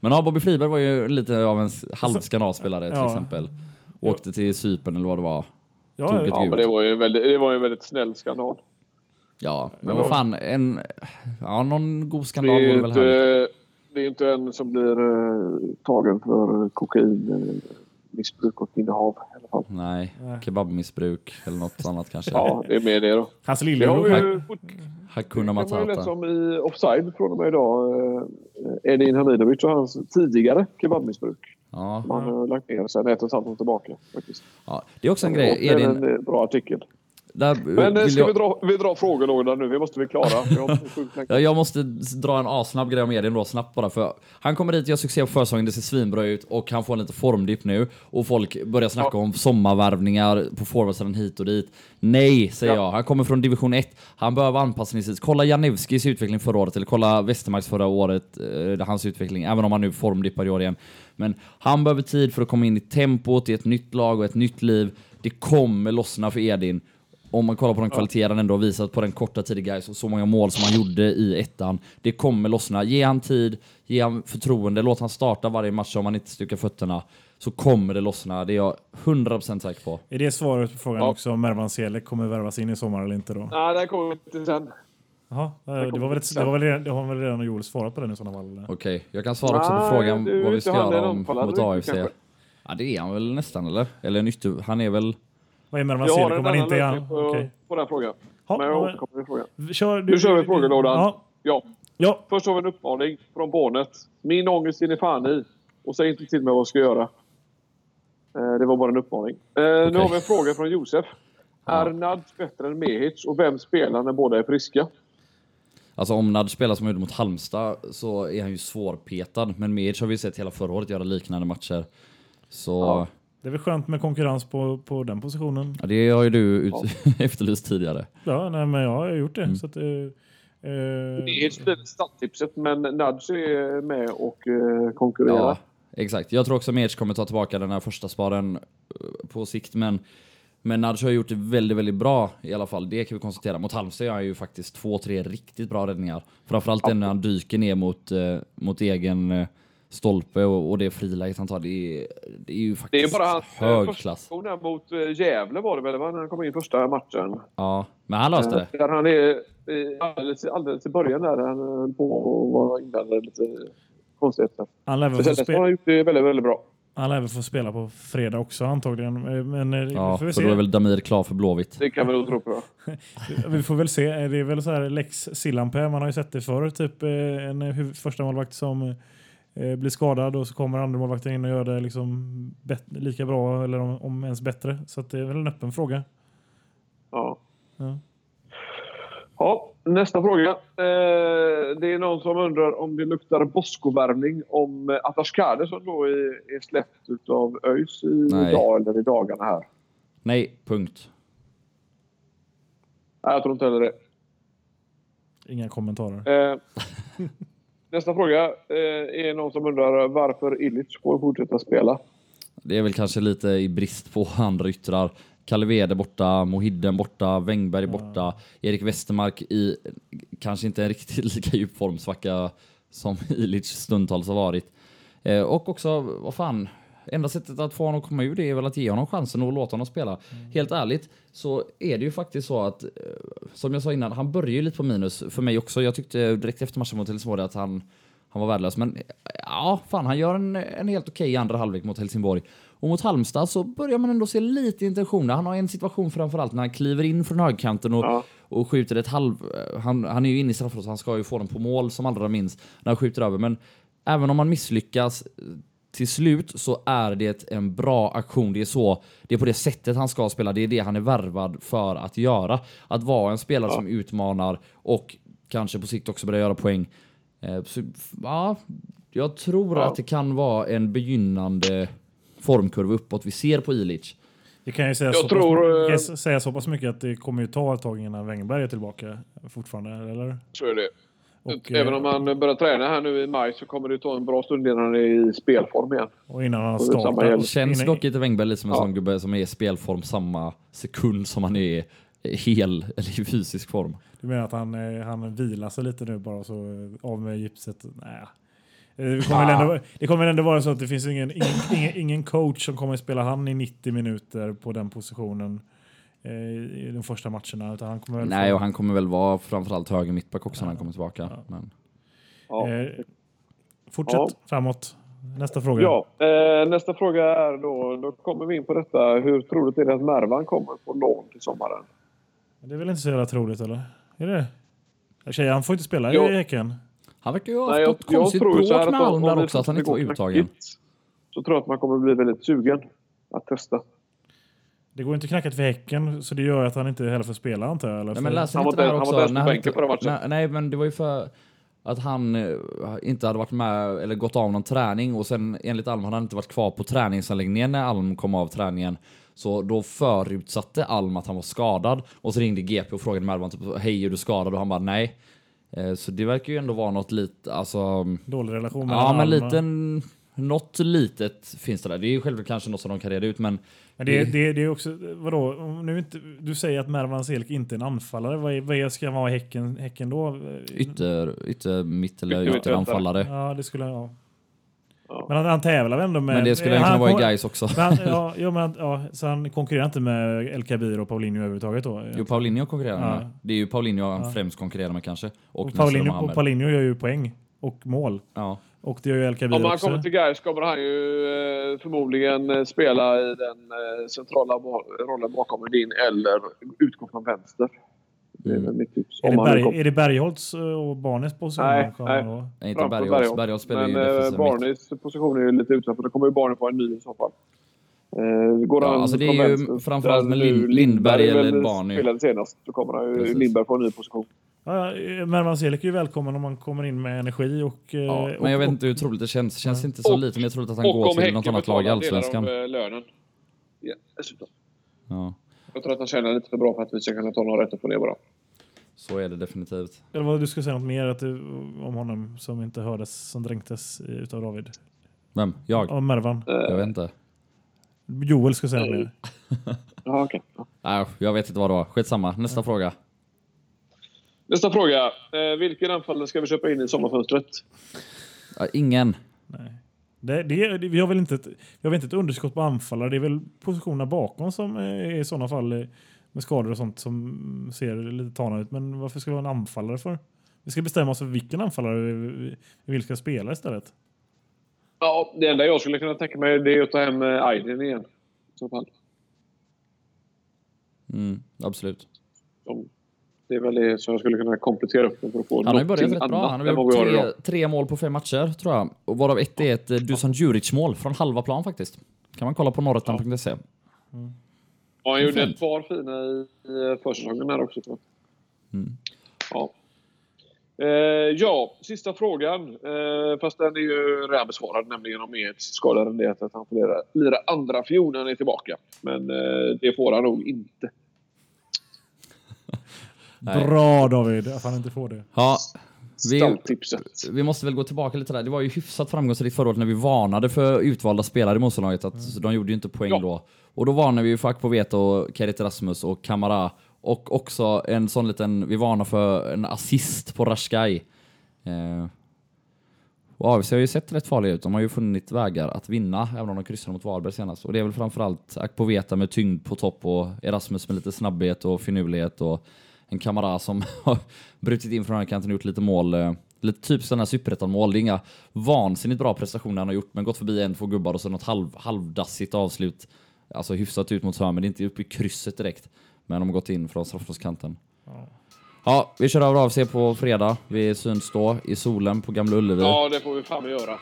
Men ja, Bobby Friberg var ju lite av en halv skandalspelare till Ja. exempel. Åkte till Cypern eller vad det var. Ja, tog ett Ja, men det var ju en väldigt, det var ju en väldigt snäll skandal. Ja, men vad fan, en, ja, någon god Det skandal är var det väl inte, här. det är inte en som blir eh, tagen för kokain, eh, missbruk och innehav i alla fall. Nej, Nej. kebabmissbruk eller något annat kanske. Ja, det är mer det då. Hans lillebror. ju Hakuna det kan man ju läsa Matata. om i Offside från och med idag. Eh, Edin Hamidovic och hans tidigare kebabmissbruk. Ja, Han har lagt ner sen ett och ett halvt år tillbaka. Faktiskt. ja, det är också en grej. det är Edin, en eh, bra artikel. Där Men eh, ska jag, vi dra, vi drar frågelådan nu? Vi måste bli klara. Ja, jag måste dra en asnabb grej om Edin då, snabbt bara. För han kommer dit, gör succé på försäsongen, det ser svinbra ut och han får en lite formdipp nu. Och folk börjar snacka om sommarvärvningar på forwardsidan hit och dit. Nej, säger Ja. jag. Han kommer från division 1. Han behöver anpassningstid. Kolla Janevskis utveckling förra året, eller kolla Westermarks förra året, eh, hans utveckling, även om han nu formdippar i år igen. Men han behöver tid för att komma in i tempot, i ett nytt lag och ett nytt liv. Det kommer lossna för Edin. Om man kollar på den kvaliteten han ändå har visat på den korta tiden guys och så många mål som han gjorde i ettan. Det kommer lossna. Ge han tid, ge han förtroende, låt han starta varje match om han inte stukar fötterna. Så kommer det lossna. Det är jag 100% säker på. Är det svaret på frågan Ja. också om Mervan Selek kommer värvas in i sommar eller inte då? Nej, det kommer till sen. Jaha, eh, det var väl, ett, det var väl redan, det har väl redan Joel svarat på den i sådana fall? Okej, jag kan svara också på Nej, frågan är vad vi inte ska göra om, mot AFC. Ja, det är han väl nästan eller? Eller en ytter... Han är väl... Vad är Mervan Jag har Selek en om han annan inte lösning på, Okej. på den frågan. Ja, Men jag ja, återkommer till frågan. Kör, Nu kör vi frågelådan. Ja, Ja. ja. Först har vi en uppmaning från barnet. Min ångest är ni fan i. Och säg inte till mig vad jag ska göra. Eh, Det var bara en uppmaning. Eh, Nu har vi en fråga från Josef. Är Nads bättre än Mehic och vem spelar när båda är friska? Alltså om Nad spelar som han gjorde mot Halmstad så är han ju svårpetad. Men Medic har vi sett hela förra året göra liknande matcher. Så Ja. Det är väl skönt med konkurrens på, på den positionen. ja, det har ju du ut- efterlyst tidigare. Ja, nej, men jag har gjort det. Mm. Så att, eh, eh, Mehic blir starttipset men Nads är med och eh, konkurrerar. Ja, exakt. Jag tror också Medic kommer ta tillbaka den här första sparen eh, på sikt. Men, men Nadj har gjort det väldigt, väldigt bra i alla fall. Det kan vi konstatera. Mot Halmstad gör han ju faktiskt två, tre riktigt bra räddningar. Framförallt den när han dyker ner mot, eh, mot egen, eh, stolpe och, och det friläget han tar, det är, det är ju Det är faktiskt bara hans eh, hög första klass. där mot eh, Gävle var det väl, när han kom in första matchen. Ja, men han löste det. Där han är eh, alldeles, alldeles i början där han höll på att vara inblandad lite konstigheter. Han lär väl få, dess har gjort det väldigt, väldigt bra. han lär väl få spela på fredag också antagligen. Eh, Men eh, Ja, för då är se. väl Damir klar för Blåvitt. Det kan vi nog tro på. vi får väl se. Eh, Det är väl så här Lex Sillanpää, man har ju sett det förr. Typ eh, en första målvakt som eh, blir skadad och så kommer andra målvakten in och gör det liksom lika bra eller om, om ens bättre. Så att det är väl en öppen fråga. Ja. Ja. Ja, nästa fråga. Eh, det är någon som undrar om det luktar Bosko-värvning om eh, Atashkade som då är, är släppt utav ÖIS i Nej. dag eller i dagarna här. Nej, punkt. Nej, jag tror inte heller det. Inga kommentarer. Eh, nästa fråga eh, är någon som undrar varför Illich får fortsätta spela. Det är väl kanske lite i brist på andra yttrar. Kalevede borta, Mohidden borta, Wängberg borta, Erik Westermark i kanske inte en riktigt lika djup formsvacka som Ilic stundtals har varit. Eh, och också, vad fan, enda sättet att få honom att komma ur det är väl att ge honom chansen och låta honom spela. Helt ärligt så är det ju faktiskt så att, eh, som jag sa innan, han börjar ju lite på minus för mig också. Jag tyckte direkt efter matchen mot Helsingborg att han, han var värdelös. Men ja, fan, han gör en, en helt okej andra halvlek mot Helsingborg. Och mot Halmstad så börjar man ändå se lite intentioner. Han har en situation framförallt när han kliver in från högkanten och, Ja. och skjuter ett halv... Han, han är ju inne i straffområdet han ska ju få den på mål som allra minst när han skjuter över. Men även om man misslyckas eh, till slut så är det en bra aktion. Det är så, det är på det sättet han ska spela. Det är det han är värvad för att göra. Att vara en spelare som utmanar och kanske på sikt också börja göra poäng. Eh, Så, ja, jag tror Ja. att det kan vara en begynnande formkurva uppåt vi ser på Ilic. Vi kan ju säga, Jag så, tror, pass, eh, säga så pass mycket att det kommer ju ta ett tag innan Wängberg är tillbaka fortfarande, eller? Är det. Och, Även eh, om han börjar träna här nu i maj så kommer det ta en bra stund innan han är i spelform igen. Och innan han startar. Känns dock inte Wängberg lite som en Ja. sån gubbe som är i spelform samma sekund som han är hel eller i fysisk form. Du menar att han, eh, han vilar sig lite nu bara så eh, av med gipset? Nej. Eh, Det kommer, väl ändå, det kommer ändå vara så att det finns ingen, ingen, ingen, ingen coach som kommer att spela han i 90 minuter på den positionen eh, i de första matcherna. Utan han kommer Nej, få, och han kommer väl vara framförallt höger mittback också när han kommer tillbaka. Ja. Men, Ja. eh, fortsätt Ja. framåt. Nästa fråga. Ja, eh, nästa fråga är då, då kommer vi in på detta. Hur troligt är det att Mervan kommer på lån till sommaren? Det är väl inte så jävla troligt eller? Är det? Tjej, han får inte spela Ja. i Häcken. han verkar ju ha Nej, haft jag, något konstigt bråk med Alm där också, att han inte var uttagen. Så tror jag att man kommer bli väldigt sugen att testa. Det går inte knackigt för Häcken så det gör att han inte heller får spela antar jag. Eller? Nej, men läser Han var där- han också? var där på när han bänken inte- på den matchen. nej, nej, men det var ju för att han eh, inte hade varit med eller gått av någon träning och sen enligt Alm hade han inte varit kvar på träningsanläggningen när Alm kom av träningen. Så då förutsatte Alm att han var skadad och så ringde GP och frågade Mervan typ hej är du skadad? Och han bara nej. Eh, Så det verkar ju ändå vara något lite, alltså Dålig relation Ja, men liten... Något litet finns det där. Det är ju självklart kanske något som de kan reda ut, men... Men det, det, det är också, vadå, om nu inte, du säger att Mervan Selk inte är en anfallare. Vad, är, vad är, ska han vara i häcken, häcken då? Ytter, ytter mitt eller Ytter- ytteranfallare. Ja, det skulle ja. Ja. Men han, han tävlar väl ändå med... Men det skulle han kunna vara i Gais också. men han, ja, ja, men, ja, så han konkurrerar inte med El Kabir och Paulinho överhuvudtaget då? Jo, Paulinho konkurrerar Ja. med. Det är ju Paulinho han Ja. främst konkurrerar med kanske. Och, och, Paulinho, och Paulinho gör ju poäng och mål. Ja. Och det gör ju El Kabir Om han också. kommer till Gais kommer han ju eh, förmodligen eh, spela i den eh, centrala rollen bakom Edin eller utgå från vänster. Det är Mm. mitt tips. Är Om det, Berg, är det Bergholtz och Barnes position? Nej, nej. Nej, inte Bergholtz. Bergholtz. Bergholtz spelar ju Men mitt. Barneys position är ju lite utanför. Då kommer ju Barney få en ny i så fall. Går Ja, han alltså det är ju framförallt med nu Lind- Lindberg eller Barney. spelade senast. Då kommer han ju. Lindberg få en ny position. Ja, ja, Mervan Selk är ju välkommen om man kommer in med energi och... eh, Ja, och men jag vet inte hur troligt det känns. Känns det inte så Och- lite, men jag tror att han går till något annat lag i Allsvenskan. av eh, lönen. Ja, dessutom. Ja, Jag tror att han tjänar lite för bra för att vi ska kunna ta någon rätt upp och ner bara. så är det definitivt. Eller vad du ska säga något mer att du, om honom som inte hördes, som dränktes i- utav David? Vem? Jag? Om Mervan. Jag vet inte. Joel ska säga något mer. Ja, okej. Ja. Nej, jag vet inte vad det var. Skitsamma. Nästa fråga. Nästa fråga. Eh, vilken anfallare ska vi köpa in i sommarfönstret? Ja, ingen. Nej. Det, det, det, vi, har väl inte ett, vi har väl inte ett underskott på anfallare. Det är väl positionerna bakom som är i sådana fall eh, med skador och sånt som ser lite tana ut. Men varför ska vi ha en anfallare för? Vi ska bestämma oss för vilken anfallare vi, vi, vi vill ska spela istället. Ja, det enda jag skulle kunna tänka mig det är att ta hem eh, Aydin igen. I så fall. Mm, absolut. Som, det är väl det som jag skulle kunna komplettera upp för att få Han har ju börjat rätt bra. Han har gjort tre, tre mål på fem matcher, tror jag. Och varav ett är ett eh, Dusan Djuric-mål från halva plan faktiskt. Kan man kolla på norrettan.se. Ja, han gjorde ett par fina i, i försäsongen här också. Tror jag. Mm. Ja. Eh, ja, sista frågan. Eh, fast den är ju redan besvarad, nämligen om Eds skadade det att han får lira, lira andra fiol när han är tillbaka. Men eh, det får han nog inte. Nej. Bra David, att han inte får det. Ja, vi, vi måste väl gå tillbaka lite där. Det var ju hyfsat framgångsrikt förra året när vi varnade för utvalda spelare i motståndarlaget. Att De gjorde ju inte poäng Ja. då. Och då varnade vi ju för Akpoveto, Kerit Rasmus och Kamara. Och också en sån liten, vi varnar för en assist på Rashkai. Eh, och AFC har ju sett rätt farliga ut. De har ju funnit vägar att vinna, även om de kryssade mot Varberg senast. Och det är väl framförallt Akpoveta med tyngd på topp och Erasmus med lite snabbhet och finurlighet och en Kamara som har brutit in från den här kanten och gjort lite mål. eh, Lite typ sådana superettan-mål. Det är inga vansinnigt bra prestationer han har gjort, men gått förbi en, två gubbar och så något halv, halvdassigt avslut. Alltså hyfsat ut mot hörn, men det är inte uppe i krysset direkt. Men de har gått in från straffområdeskanten. Ja, vi kör över AFC på fredag. Vi syns då i solen på Gamla Ullevi. Ja, det får vi fan göra.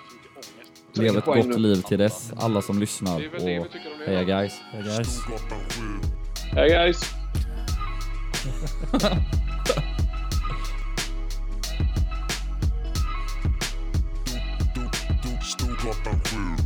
Lev ett gott liv till dess, alla som lyssnar. Och om det. heja guys! Hey guys. Stupid, stupid, stupid,